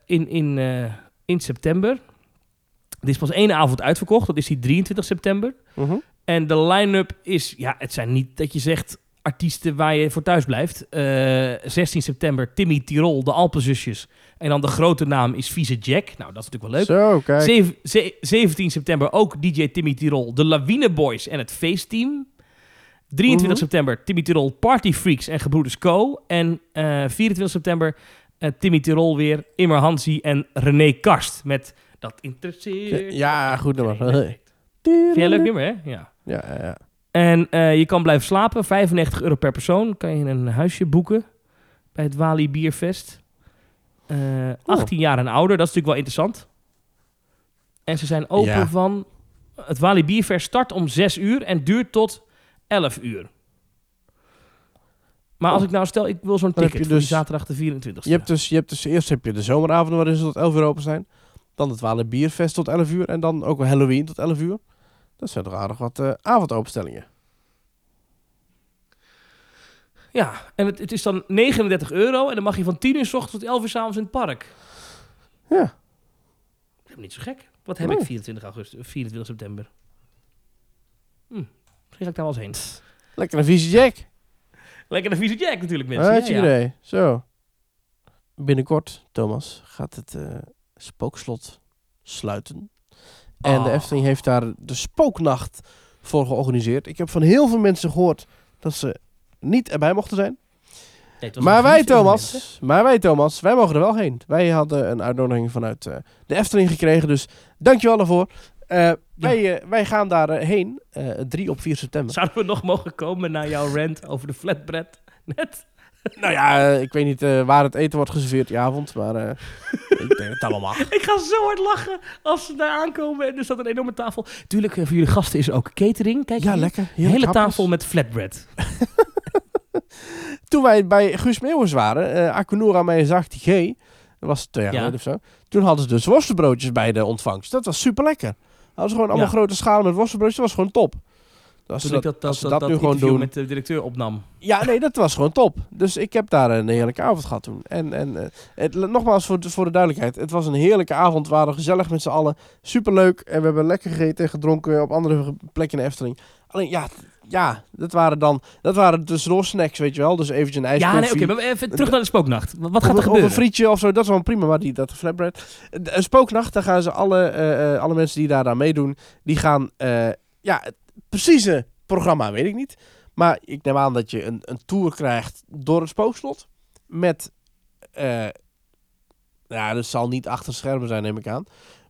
in, in, in september. Er is pas één avond uitverkocht, dat is die 23 september. Mhm. En de line-up is, ja, het zijn niet dat je zegt artiesten waar je voor thuis blijft. Eh, 16 september Timmy Tirol, de Alpenzusjes. En dan de grote naam is Vieze Jack. Nou, dat is natuurlijk wel leuk. Zo, kijk. Zeven- ze- 17 september ook DJ Timmy Tirol, de Lawine Boys en het Feestteam. 23 Mhm. september Timmy Tirol, Party Freaks en Gebroeders Co. En eh 24 september eh, Timmy Tirol weer, Immer Hansi en René Karst. Met dat interesseert. Ja, goed nummer. Nee, nee. Vind jij leuk nummer, hè? Ja. Ja, ja, ja. En eh, je kan blijven slapen. 95 euro per persoon. Kan je een huisje boeken bij het Wali Bierfest. Eh 18 jaar en ouder. Dat is natuurlijk wel interessant. En ze zijn open Ja. van... Het Wali Bierfest start om 6 uur en duurt tot 11 uur. Maar als Oh. ik nou stel, ik wil zo'n ticket dus- die zaterdag de 24e. Je hebt dus, je hebt dus eerst heb je de zomeravonden waarin ze tot 11 uur open zijn. Dan het Walen Bierfest tot 11 uur. En dan ook wel Halloween tot 11 uur. Dat zijn toch aardig wat eh, avondopenstellingen. Ja, en het, het is dan 39 euro. En dan mag je van 10 uur s ochtends tot 11 uur s avonds in het park. Ja. Dat is niet zo gek. Wat heb Nee. ik 24 augustus, 24 september? Hm, misschien ga ik daar wel eens heen. Lekker een vieze jack. Lekker een vieze jack natuurlijk, mensen. Ja, ja. Zo. Binnenkort, Thomas, gaat het eh, spookslot sluiten. En de Oh. Efteling heeft daar de spooknacht voor georganiseerd. Ik heb van heel veel mensen gehoord dat ze niet erbij mochten zijn. Nee, Maar wij? Thomas, maar wij, Thomas, wij mogen er wel heen. Wij hadden een uitnodiging vanuit eh, de Efteling gekregen, dus dankjewel daarvoor. Eh, wij, eh, wij gaan daar heen, eh 3 op 4 september. Zouden we nog mogen komen naar jouw rant over de flatbread? Net? Nou ja, eh, ik weet niet eh, waar het eten wordt geserveerd die avond, maar eh, ik denk dat het allemaal mag. Ik ga zo hard lachen als ze daar aankomen en er staat een enorme tafel. Tuurlijk, voor jullie gasten is er ook catering. Kijk, Ja, hier. lekker. Een hele hapjes. tafel met flatbread. Toen wij bij Guus Meeuwers waren, eh Akunura mij zag die G, dat was twee jaar Ja. geleden of zo. Toen hadden ze dus worstenbroodjes bij de ontvangst. Dat was super lekker. Hadden ze gewoon allemaal Ja. grote schalen met worstenbroodjes. Dat was gewoon top. Als ze Toen ik dat, als dat, ze dat, dat, nu gewoon doen. met de directeur opnam. Ja, nee, dat was gewoon top. Dus ik heb daar een heerlijke avond gehad toen. En, en eh, het, nogmaals voor de, voor de duidelijkheid. Het was een heerlijke avond. We waren gezellig met z'n allen. Superleuk. En we hebben lekker gegeten en gedronken op andere plekken in de Efteling. Alleen ja, ja dat waren dan dat waren tussendoor snacks, weet je wel. Dus eventjes een Ja, nee, oké, maar even terug naar de spooknacht. Wat gaat Of er een- Of gebeuren? een frietje of zo, dat is wel prima, maar die, dat flatbread. Een spooknacht, daar gaan ze alle, eh, eh, alle mensen die daar aan meedoen, die gaan, ja, precieze programma weet ik niet. Maar ik neem aan dat je een, een tour krijgt door het spookslot. Met, eh ja, dat zal niet achter schermen zijn, neem ik aan.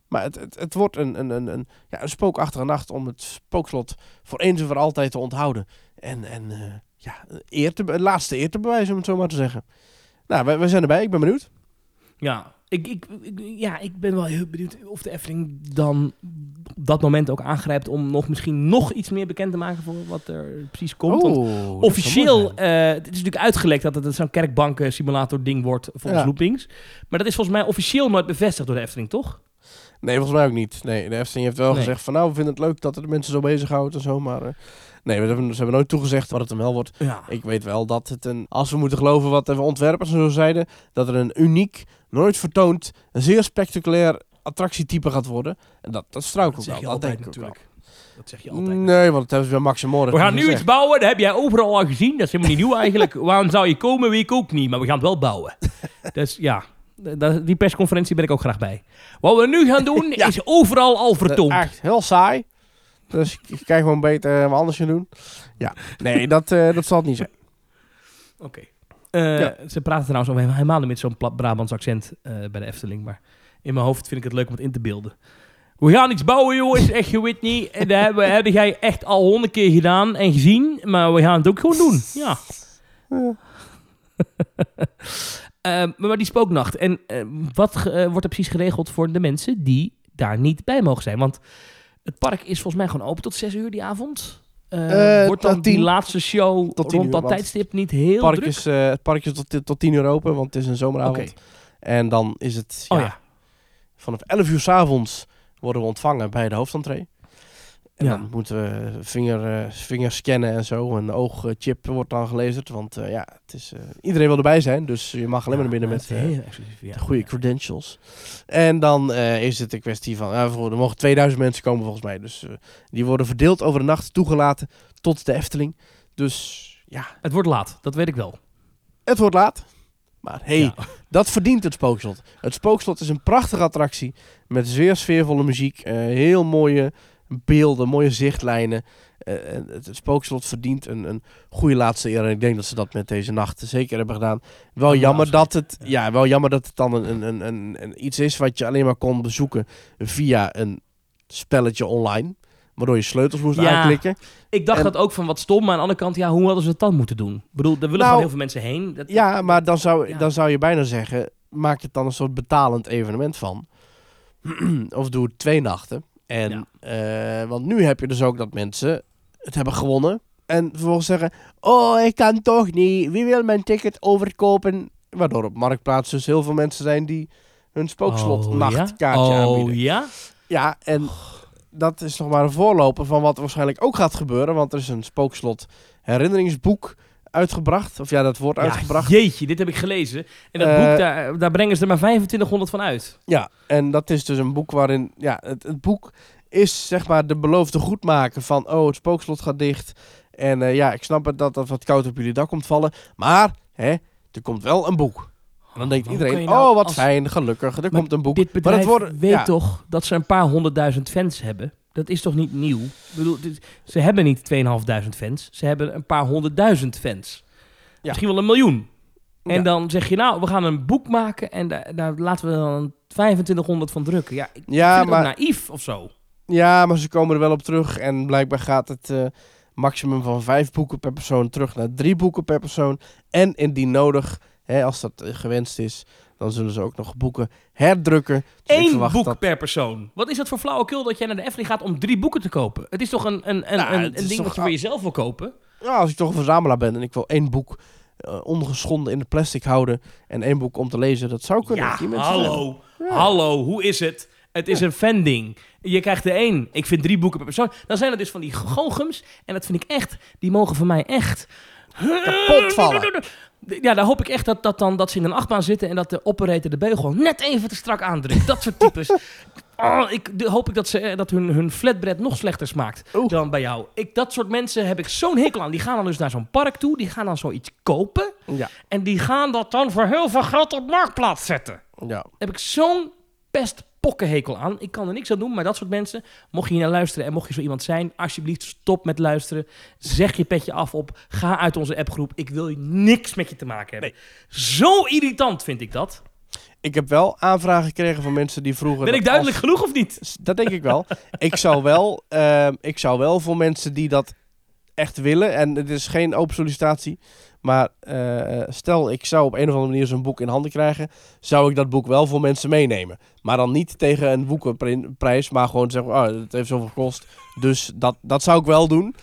Maar het, het, het wordt een, een, een, een, ja, een spookachtige nacht om het spookslot voor eens en voor altijd te onthouden. En, en eh, ja, eer te, laatste eer te bewijzen, om het zo maar te zeggen. Nou, wij zijn erbij. Ik ben benieuwd. Ja, ik, ik, ik- ja, ik ben wel heel benieuwd of de Efteling dan op dat moment ook aangrijpt om nog misschien nog iets meer bekend te maken voor wat er precies komt. Oh, officieel, eh, het is natuurlijk uitgelekt dat het zo'n kerkbanken simulator ding wordt volgens Ja. Loopings. Maar dat is volgens mij officieel nooit bevestigd door de Efteling, toch? Nee, volgens mij ook niet. Nee, de Efteling heeft wel Nee. gezegd van nou, we vinden het leuk dat het de mensen zo bezighoudt en zo, maar... eh, nee, we hebben, ze hebben nooit toegezegd wat het hem wel wordt. Ja. Ik weet wel dat het een, als we moeten geloven wat de ontwerpers en zo zeiden, dat er een uniek, nooit vertoond, een zeer spectaculair attractietype gaat worden. En dat, dat struikelt Dat zeg wel, je dat altijd denk ik ook natuurlijk. Dat zeg je altijd. Nee, want dat hebben ze bij Max en Moritz We gaan nu gezegd. iets bouwen, dat heb jij overal al gezien. Dat is helemaal niet nieuw eigenlijk. Waarom zou je komen, weet ik ook niet. Maar we gaan het wel bouwen. dus ja, die persconferentie ben ik ook graag bij. Wat we nu gaan doen, Ja. is overal al vertoond. Echt heel saai. Dus ik kijk gewoon beter eh, wat anders gaan doen. Ja, nee, dat, eh, dat zal het niet zijn. Oké. Eh, Ja. Ze praten trouwens over helemaal niet met zo'n plat Brabants accent eh, bij de Efteling. Maar in mijn hoofd vind ik het leuk om het in te beelden. We gaan iets bouwen, jongens. Echt, je weet niet. En dat hebben, hebben jij echt al honderd keer gedaan en gezien. Maar we gaan het ook gewoon doen. Ja. Eh, maar die spooknacht. En wat wordt er precies geregeld voor de mensen die daar niet bij mogen zijn? Want het park is volgens mij gewoon open tot 6 uur die avond. Eh, wordt dan die tien. laatste show Tot tien rond uur, dat tijdstip niet heel park, druk? is, eh, het park is tot, tot 10 uur open, want het is een zomeravond. En dan is het Oh ja, vanaf 11 uur s avonds worden we ontvangen bij de hoofdentree. En Ja. dan moeten we vinger, eh, vinger scannen en zo. Een oogchip wordt dan gelezerd. Want eh, ja, het is, eh, iedereen wil erbij zijn. Dus je mag alleen maar naar binnen met ja. de goede credentials. En dan is het een kwestie van... er mogen 2000 mensen komen volgens mij. Dus die worden verdeeld over de nacht toegelaten tot de Efteling. Dus ja, Het wordt laat, dat weet ik wel. het wordt laat. Maar hey, Ja. dat verdient het Spookslot. Het Spookslot is een prachtige attractie met zeer sfeervolle muziek, heel mooie beelden, mooie zichtlijnen. Eh, het, het Spookslot verdient een, een goede laatste eer. En ik denk dat ze dat met deze nacht zeker hebben gedaan. Wel jammer dat het, ja. wel jammer dat het dan een, een, een, een, iets is wat je alleen maar kon bezoeken via een spelletje online. Waardoor je sleutels moest Ja. aanklikken. Ik dacht En- dat ook van wat stom, maar aan de andere kant, ja, hoe hadden ze het dan moeten doen? Ik bedoel, er willen Nou, gewoon heel veel mensen heen. Dat, Ja, maar dan zou, dan zou je bijna zeggen, maak het dan een soort betalend evenement van. of doe het twee nachten. En, eh, want nu heb je dus ook dat mensen het hebben gewonnen. En vervolgens zeggen, oh, ik kan toch niet. Wie wil mijn ticket overkopen? Waardoor op Marktplaats dus heel veel mensen zijn die hun spookslot Oh, nachtkaartje ja? aanbieden. Oh ja? Ja, en dat is nog maar een voorloper van wat waarschijnlijk ook gaat gebeuren. Want er is een spookslot herinneringsboek uitgebracht. Of ja, dat wordt Ja, uitgebracht. Jeetje, dit heb ik gelezen. En dat Eh, boek, daar, daar brengen ze er maar 2500 van uit. Ja, en dat is dus een boek waarin... Ja, het, het boek is zeg maar de beloofde goedmaken van... Oh, het spookslot gaat dicht. En eh, ja, ik snap het dat dat wat koud op jullie dak komt vallen. Maar, hè, er komt wel een boek. En dan denkt iedereen, nou oh wat als- fijn, gelukkig, er Maar komt een boek. Dit Maar het weet ja. toch dat ze een paar honderdduizend fans hebben? Dat is toch niet nieuw? Ik bedoel, dit- ze hebben niet 2500 fans. Ze hebben een paar honderdduizend fans. Ja. Misschien wel een miljoen. En Ja. dan zeg je, nou, we gaan een boek maken en daar, daar laten we dan 2500 van drukken. Ja, ik Ja, vind maar, naïef of zo. ja, maar ze komen er wel op terug. En blijkbaar gaat het eh, maximum van vijf boeken per persoon terug naar drie boeken per persoon. En indien nodig, hè, als dat eh, gewenst is, dan zullen ze ook nog boeken herdrukken. Dus Eén boek dat- per persoon. Wat is dat voor flauwekul dat jij naar de Efteling gaat om drie boeken te kopen? Het is toch een, een, een, Nou, een, ding wat je voor jezelf wil kopen? Ja, als ik toch een verzamelaar ben en ik wil één boek eh, ongeschonden in de plastic houden en één boek om te lezen, dat zou kunnen. Ja, hallo. Ja. Hallo, hoe is het? Het is een fan-ding. Je krijgt er één. Ik vind drie boeken per persoon. Dan zijn er dus van die goochums. En dat vind ik echt... Die mogen voor mij echt... Kapot vallen. Ja, daar hoop ik echt dat, dat, dan, dat ze in een achtbaan zitten... en dat de operator de beugel net even te strak aandrukt. Dat soort types. Oh, ik de- hoop ik dat, ze, eh, dat hun, hun flatbread nog slechter smaakt Oeh. dan bij jou. Ik, dat soort mensen heb ik zo'n hekel aan. Die gaan dan dus naar zo'n park toe. Die gaan dan zoiets kopen. Ja, En die gaan dat dan voor heel veel geld op marktplaats zetten ja. heb ik zo'n best pokkenhekel aan. Ik kan er niks aan doen, maar dat soort mensen, mocht je hier naar luisteren en mocht je zo iemand zijn, alsjeblieft stop met luisteren. Zeg je petje af op. Ga uit onze appgroep. Ik wil niks met je te maken hebben. Zo irritant vind ik dat. Ik heb wel aanvragen gekregen van mensen die vroegen... Ben ik duidelijk als- genoeg of niet? Dat denk ik wel. ik, zou wel ehm, ik zou wel voor mensen die dat echt willen, en het is geen open sollicitatie, maar eh, stel ik zou op een of andere manier zo'n boek in handen krijgen, zou ik dat boek wel voor mensen meenemen. Maar dan niet tegen een boekenprijs, maar gewoon zeggen, oh, het heeft zoveel gekost. Dus dat, dat zou ik wel doen.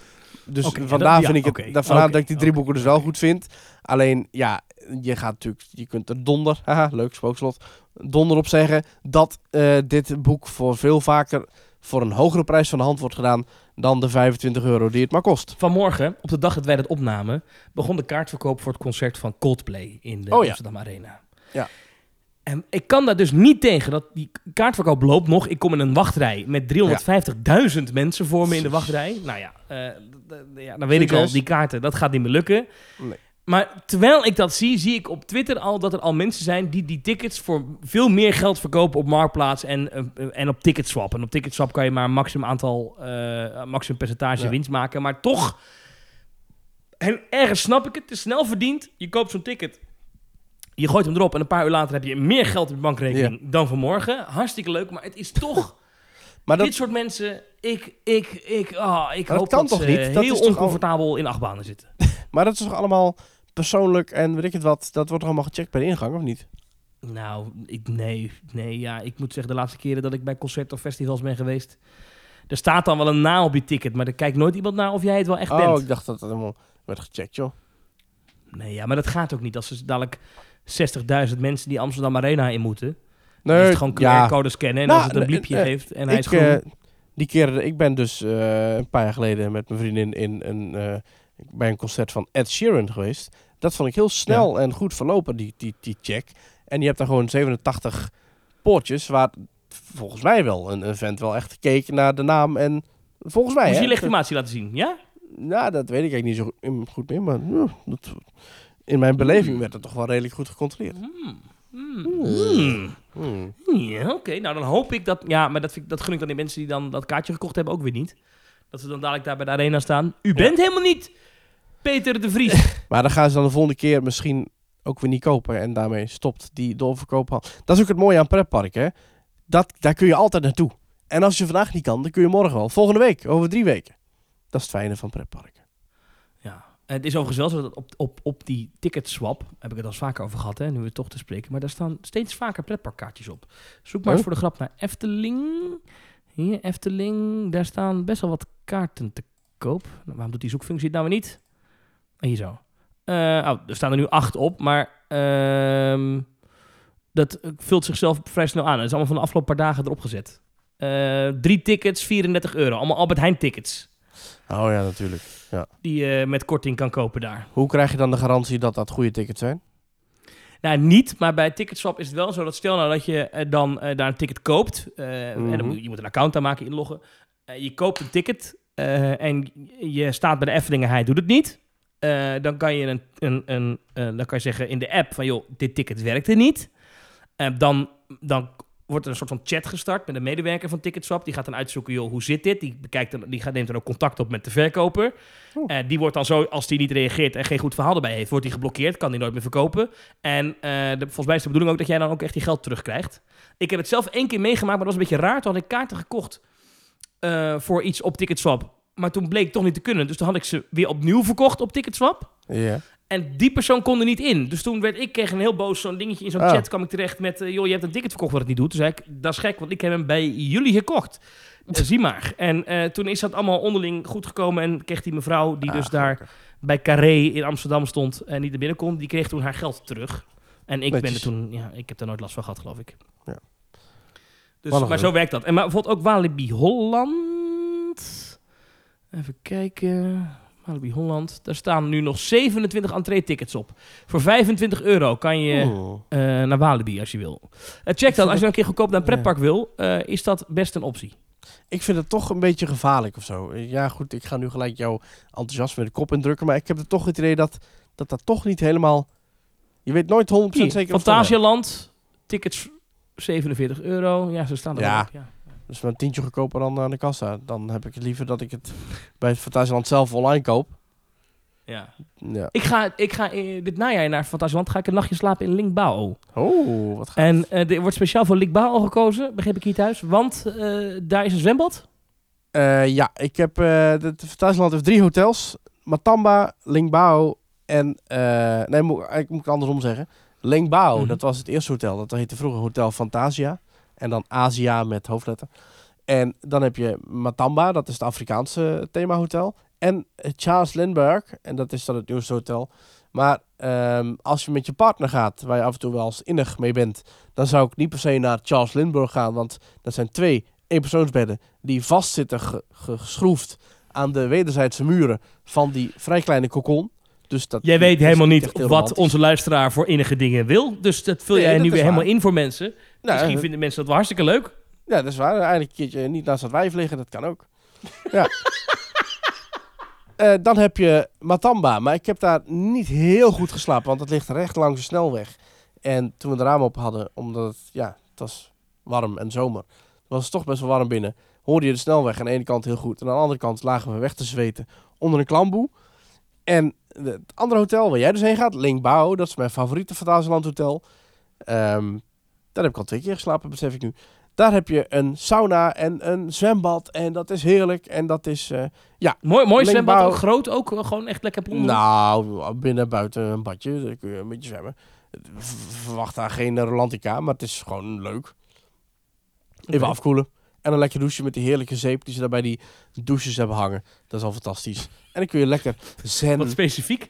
Dus vandaar dat- ja, vind ik het, vandaar dat ik die drie boeken dus wel goed vind. Alleen, ja, je gaat natuurlijk, je kunt er donder, haha, leuk spookslot, donder op zeggen dat eh, dit boek voor veel vaker voor een hogere prijs van de hand wordt gedaan dan de 25 euro die het maar kost. Vanmorgen, op de dag dat wij dat opnamen, begon de kaartverkoop voor het concert van Coldplay in de Oh ja. Amsterdam Arena. Ja. En ik kan daar dus niet tegen dat die kaartverkoop loopt nog. Ik kom in een wachtrij met 350.000 mensen voor me in de wachtrij. Nou ja, d- ja dan weet ik al, die kaarten, dat gaat niet meer lukken. Nee. Maar terwijl ik dat zie, zie ik op Twitter al dat er al mensen zijn die die tickets voor veel meer geld verkopen op Marktplaats en, eh, en op Ticketswap. En op Ticketswap kan je maar een maximum aantal, eh, maximum percentage Ja. winst maken. Maar toch, en ergens snap ik het, het is snel verdiend. Je koopt zo'n ticket, je gooit hem erop en een paar uur later heb je meer geld op je bankrekening dan vanmorgen. Hartstikke leuk, maar het is toch... Maar dat, Dit soort mensen, ik, ik, ik, ah, ik dat hoop kan dat toch ze niet? Dat heel is toch al- oncomfortabel in achtbanen zitten. maar dat is toch allemaal persoonlijk en weet ik het wat, dat wordt allemaal gecheckt bij de ingang, of niet? Nou, ik, nee, nee, ja, ik moet zeggen, de laatste keren dat ik bij concerten of festivals ben geweest, er staat dan wel een naam op je ticket, maar er kijkt nooit iemand naar of jij het wel echt oh, bent. ik dacht dat het helemaal werd gecheckt, joh. Nee, ja, maar dat gaat ook niet. Als er dadelijk 60.000 mensen die Amsterdam Arena in moeten, Nee, is het gewoon ja, QR-code scannen en Nou, als het een nee, bliepje eh, geeft en hij is ik, groen. eh, die keer, ik ben dus eh, een paar jaar geleden met mijn vriendin in een, eh, bij een concert van Ed Sheeran geweest. Dat vond ik heel snel en goed verlopen, die, die, die check. En je hebt daar gewoon 87 poortjes waar volgens mij wel een event wel echt gekeken naar de naam en volgens mij. Moest je legitimatie laten zien, ja? Nou, dat weet ik eigenlijk niet zo goed- meer, maar ja, dat, in mijn beleving werd het toch wel redelijk goed gecontroleerd. Hmm. Hmm. Hmm. Hmm. Ja, oké. Nou, dan hoop ik dat... Ja, maar dat, vind ik, dat gun ik dan die mensen die dan dat kaartje gekocht hebben ook weer niet. Dat ze dan dadelijk daar bij de arena staan. U bent helemaal niet Peter de Vries. Maar dan gaan ze dan de volgende keer misschien ook weer niet kopen. En daarmee stopt die doorverkoop. Dat is ook het mooie aan pretpark, hè. Dat, daar kun je altijd naartoe. En als je vandaag niet kan, dan kun je morgen wel. Volgende week, over drie weken. Dat is het fijne van pretparken. ja. Het is overigens wel zo dat op, op, op die ticketswap... heb ik het al eens vaker over gehad, hè, nu we toch te spreken... maar daar staan steeds vaker pretparkkaartjes op. Zoek maar eens Oh. voor de grap naar Efteling. Hier, Efteling. Daar staan best wel wat kaarten te koop. Nou, waarom doet die zoekfunctie het nou weer niet? Hier zo. Oh, er staan er nu acht op, maar ehm, dat eh, vult zichzelf vrij snel aan. Het is allemaal van de afgelopen paar dagen erop gezet. Eh, drie tickets, 34 euro. Allemaal Albert Heijn tickets. Oh ja, natuurlijk. Die je met korting kan kopen daar. Hoe krijg je dan de garantie dat dat goede tickets zijn? Nou, niet, maar bij Ticketswap is het wel zo dat stel nou dat je dan daar een ticket koopt. en dan Mhm. moet, je moet een account aanmaken, inloggen. Je koopt een ticket en je staat bij de Efteling en hij doet het niet. Eh, dan kan je een, een, een eh, dan kan je zeggen in de app van joh, dit ticket werkte niet. Eh, dan, dan wordt er een soort van chat gestart met een medewerker van Ticketswap. Die gaat dan uitzoeken, joh, hoe zit dit? Die, bekijkt dan, die gaat, neemt dan ook contact op met de verkoper. Die wordt dan zo, als die niet reageert en geen goed verhaal erbij heeft, wordt die geblokkeerd. Kan die nooit meer verkopen. En de, volgens mij is de bedoeling ook dat jij dan ook echt die geld terugkrijgt. Ik heb het zelf één keer meegemaakt, maar dat was een beetje raar. Toen had ik kaarten gekocht voor iets op Ticketswap. Maar toen bleek toch niet te kunnen. Dus toen had ik ze weer opnieuw verkocht op Ticketswap. Ja. En die persoon kon er niet in. Dus toen werd ik kreeg een heel boos zo'n dingetje in zo'n Oh. chat. kwam ik terecht met, eh, joh, je hebt een ticket verkocht wat het niet doet. Toen zei ik, dat is gek, want ik heb hem bij jullie gekocht. Eh, zie maar. En eh, toen is dat allemaal onderling goed gekomen. En kreeg die mevrouw, die Ah, dus daar gelukkig. bij Carré in Amsterdam stond en niet naar binnen kon, die kreeg toen haar geld terug. En ik ben er toen, ja, ik heb daar nooit last van gehad, geloof ik. Ja. Dus, maar zo werkt dat. En maar bijvoorbeeld ook Walibi Holland. Even kijken. Walibi Holland. Daar staan nu nog 27 entree-tickets op. Voor 25 euro kan je eh, naar Walibi als je wil. Eh, check dan, als je een keer goedkoop naar een Ja. pretpark wil, eh, is dat best een optie. Ik vind het toch een beetje gevaarlijk of zo. Ja, goed, ik ga nu gelijk jouw enthousiasme de kop indrukken. Maar ik heb er toch het idee dat dat, dat toch niet helemaal... Je weet nooit 100% Hier, zeker het. Fantasialand, tickets 47 euro. Ja, ze staan er Ja. wel op. Ja. Dus een tientje goedkoper dan aan de kassa. Dan heb ik het liever dat ik het bij het Fantasieland zelf online koop. Ja. Ja. Ik ga, ik ga eh, dit najaar naar Fantasieland. Ga ik een nachtje slapen in Linkbao. Oh, wat gaaf. En eh, er wordt speciaal voor Linkbao gekozen, begreep ik hier thuis. Want eh, daar is een zwembad. Eh, ja, ik heb... eh het Fantasieland heeft drie hotels. Matamba, Lingbao en... eh, nee, moet, ik moet ik andersom zeggen. Lingbao, Mhm. dat was het eerste hotel. Dat heette vroeger Hotel Fantasia. En dan Asia met hoofdletter. En dan heb je Matamba, dat is het Afrikaanse themahotel. En Charles Lindbergh, en dat is dan het nieuwste hotel. Maar ehm, als je met je partner gaat, waar je af en toe wel eens innig mee bent, dan zou ik niet per se naar Charles Lindbergh gaan, want dat zijn twee eenpersoonsbedden die vastzitten ge- ge- geschroefd aan de wederzijdse muren van die vrij kleine kokon. Dus dat Jij weet helemaal niet wat onze luisteraar voor innige dingen wil. Dus dat vul Nee, jij dat nu weer helemaal in voor mensen. Nou, Misschien vinden mensen dat wel hartstikke leuk. Ja, dat is waar. Eigenlijk een keertje niet naast dat wijf liggen, dat kan ook. Ja. Eh, dan heb je Matamba, maar ik heb daar niet heel goed geslapen, want het ligt recht langs de snelweg. En toen we de ramen op hadden, omdat het, ja, het was warm en zomer, was het toch best wel warm binnen, hoorde je de snelweg aan de ene kant heel goed. En aan de andere kant lagen we weg te zweten onder een klamboe. En het andere hotel waar jij dus heen gaat, Lingbao, dat is mijn favoriete Fantasieland hotel. Ehm, daar heb ik al twee keer geslapen, besef ik nu. Daar heb je een sauna en een zwembad. En dat is heerlijk. En dat is, eh, Mooi, mooi zwembad, ook groot, ook eh, gewoon echt lekker plomben. nou, binnen buiten een badje. Daar kun je een beetje zwemmen. Verwacht daar geen romantica, maar het is gewoon leuk. Even afkoelen. En een lekker douchen met die heerlijke zeep die ze daar bij die douches hebben hangen. Dat is al fantastisch. En dan kun je lekker zen. Wat specifiek.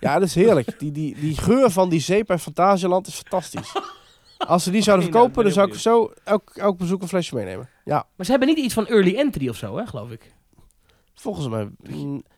Ja, dat is heerlijk. Die, die, die geur van die zeep bij Fantasieland is fantastisch. Als ze die zouden nou, verkopen, dan zou ik zo elk, elk bezoek een flesje meenemen. Ja. Maar ze hebben niet iets van early entry of zo, hè, geloof ik. Volgens mij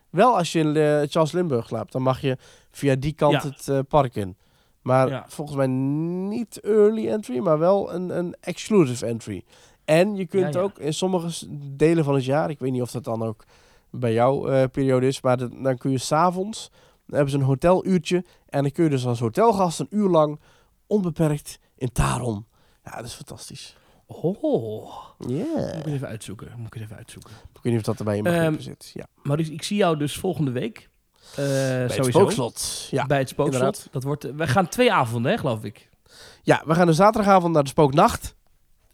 wel als je in Charles Limburg slaapt, dan mag je via die kant Ja. het eh, park in. Maar Ja. volgens mij niet early entry, maar wel een, een exclusive entry. En je kunt Ja, ja. ook in sommige delen van het jaar, ik weet niet of dat dan ook bij jouw eh, periode is, maar dan kun je s'avonds, dan hebben ze een hoteluurtje en dan kun je dus als hotelgast een uur lang onbeperkt in Taron. Ja, dat is fantastisch. Oh, Ja. moet ik het even uitzoeken. Moet ik het even uitzoeken. Ik weet niet of dat er bij je begrepen Ehm, zit. Ja. Maurice, ik zie jou dus volgende week. eh Bij het sowieso. spookslot. Ja. Bij het spookslot. inderdaad. Dat wordt, eh, we gaan twee avonden, hè, geloof ik. Ja, we gaan de zaterdagavond naar de Spooknacht.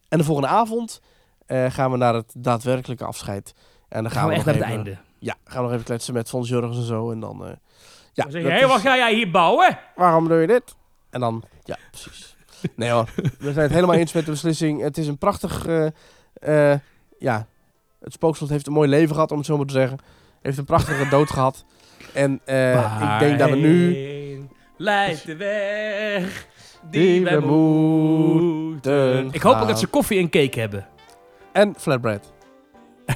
En de volgende avond eh, gaan we naar het daadwerkelijke afscheid. En dan gaan, gaan we echt naar het even- einde. Ja, gaan we nog even kletsen met Fons Jurgens en zo. En dan, eh, ja, Dan zeg je, hé, wat ga jij hier bouwen? waarom doe je dit? En dan, ja, precies. Nee hoor, we zijn het helemaal eens met de beslissing. Het is een prachtig, eh, eh, ja, het spookslot heeft een mooi leven gehad, om het zo maar te zeggen. Heeft een prachtige dood gehad. En eh, ik denk dat we nu Leidt de weg Die we moeten. Ik hoop ook dat ze koffie en cake hebben. En flatbread.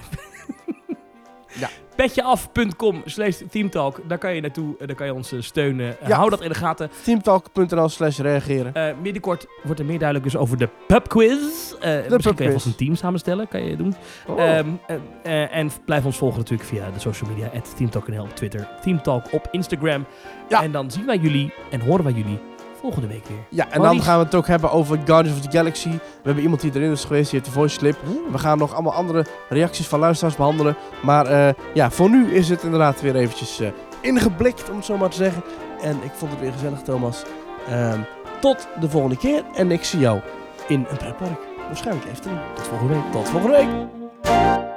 Petjeaf.com slash teamtalk. Daar kan je naartoe. en Daar kan je ons eh, steunen. Eh, Ja. Hou dat in de gaten. Teamtalk.nl slash reageren. Eh binnenkort wordt er meer duidelijk dus over de pubquiz. Eh misschien kan je vast een team samenstellen. Kan je doen. Oh. Ehm, eh, eh, en blijf ons volgen natuurlijk via de social media. At Teamtalk.nl op Twitter. Teamtalk op Instagram. Ja. En dan zien wij jullie en horen wij jullie volgende week weer. Ja, en dan gaan we het ook hebben over Guardians of the Galaxy. We hebben iemand die erin is geweest, die heeft de voice clip. We gaan nog allemaal andere reacties van luisteraars behandelen. Maar eh, ja, voor nu is het inderdaad weer eventjes eh, ingeblikt, om het zo maar te zeggen. En ik vond het weer gezellig, Thomas. Ehm, tot de volgende keer. En ik zie jou in een pretpark. Waarschijnlijk Efteling. Tot volgende week. Tot volgende week.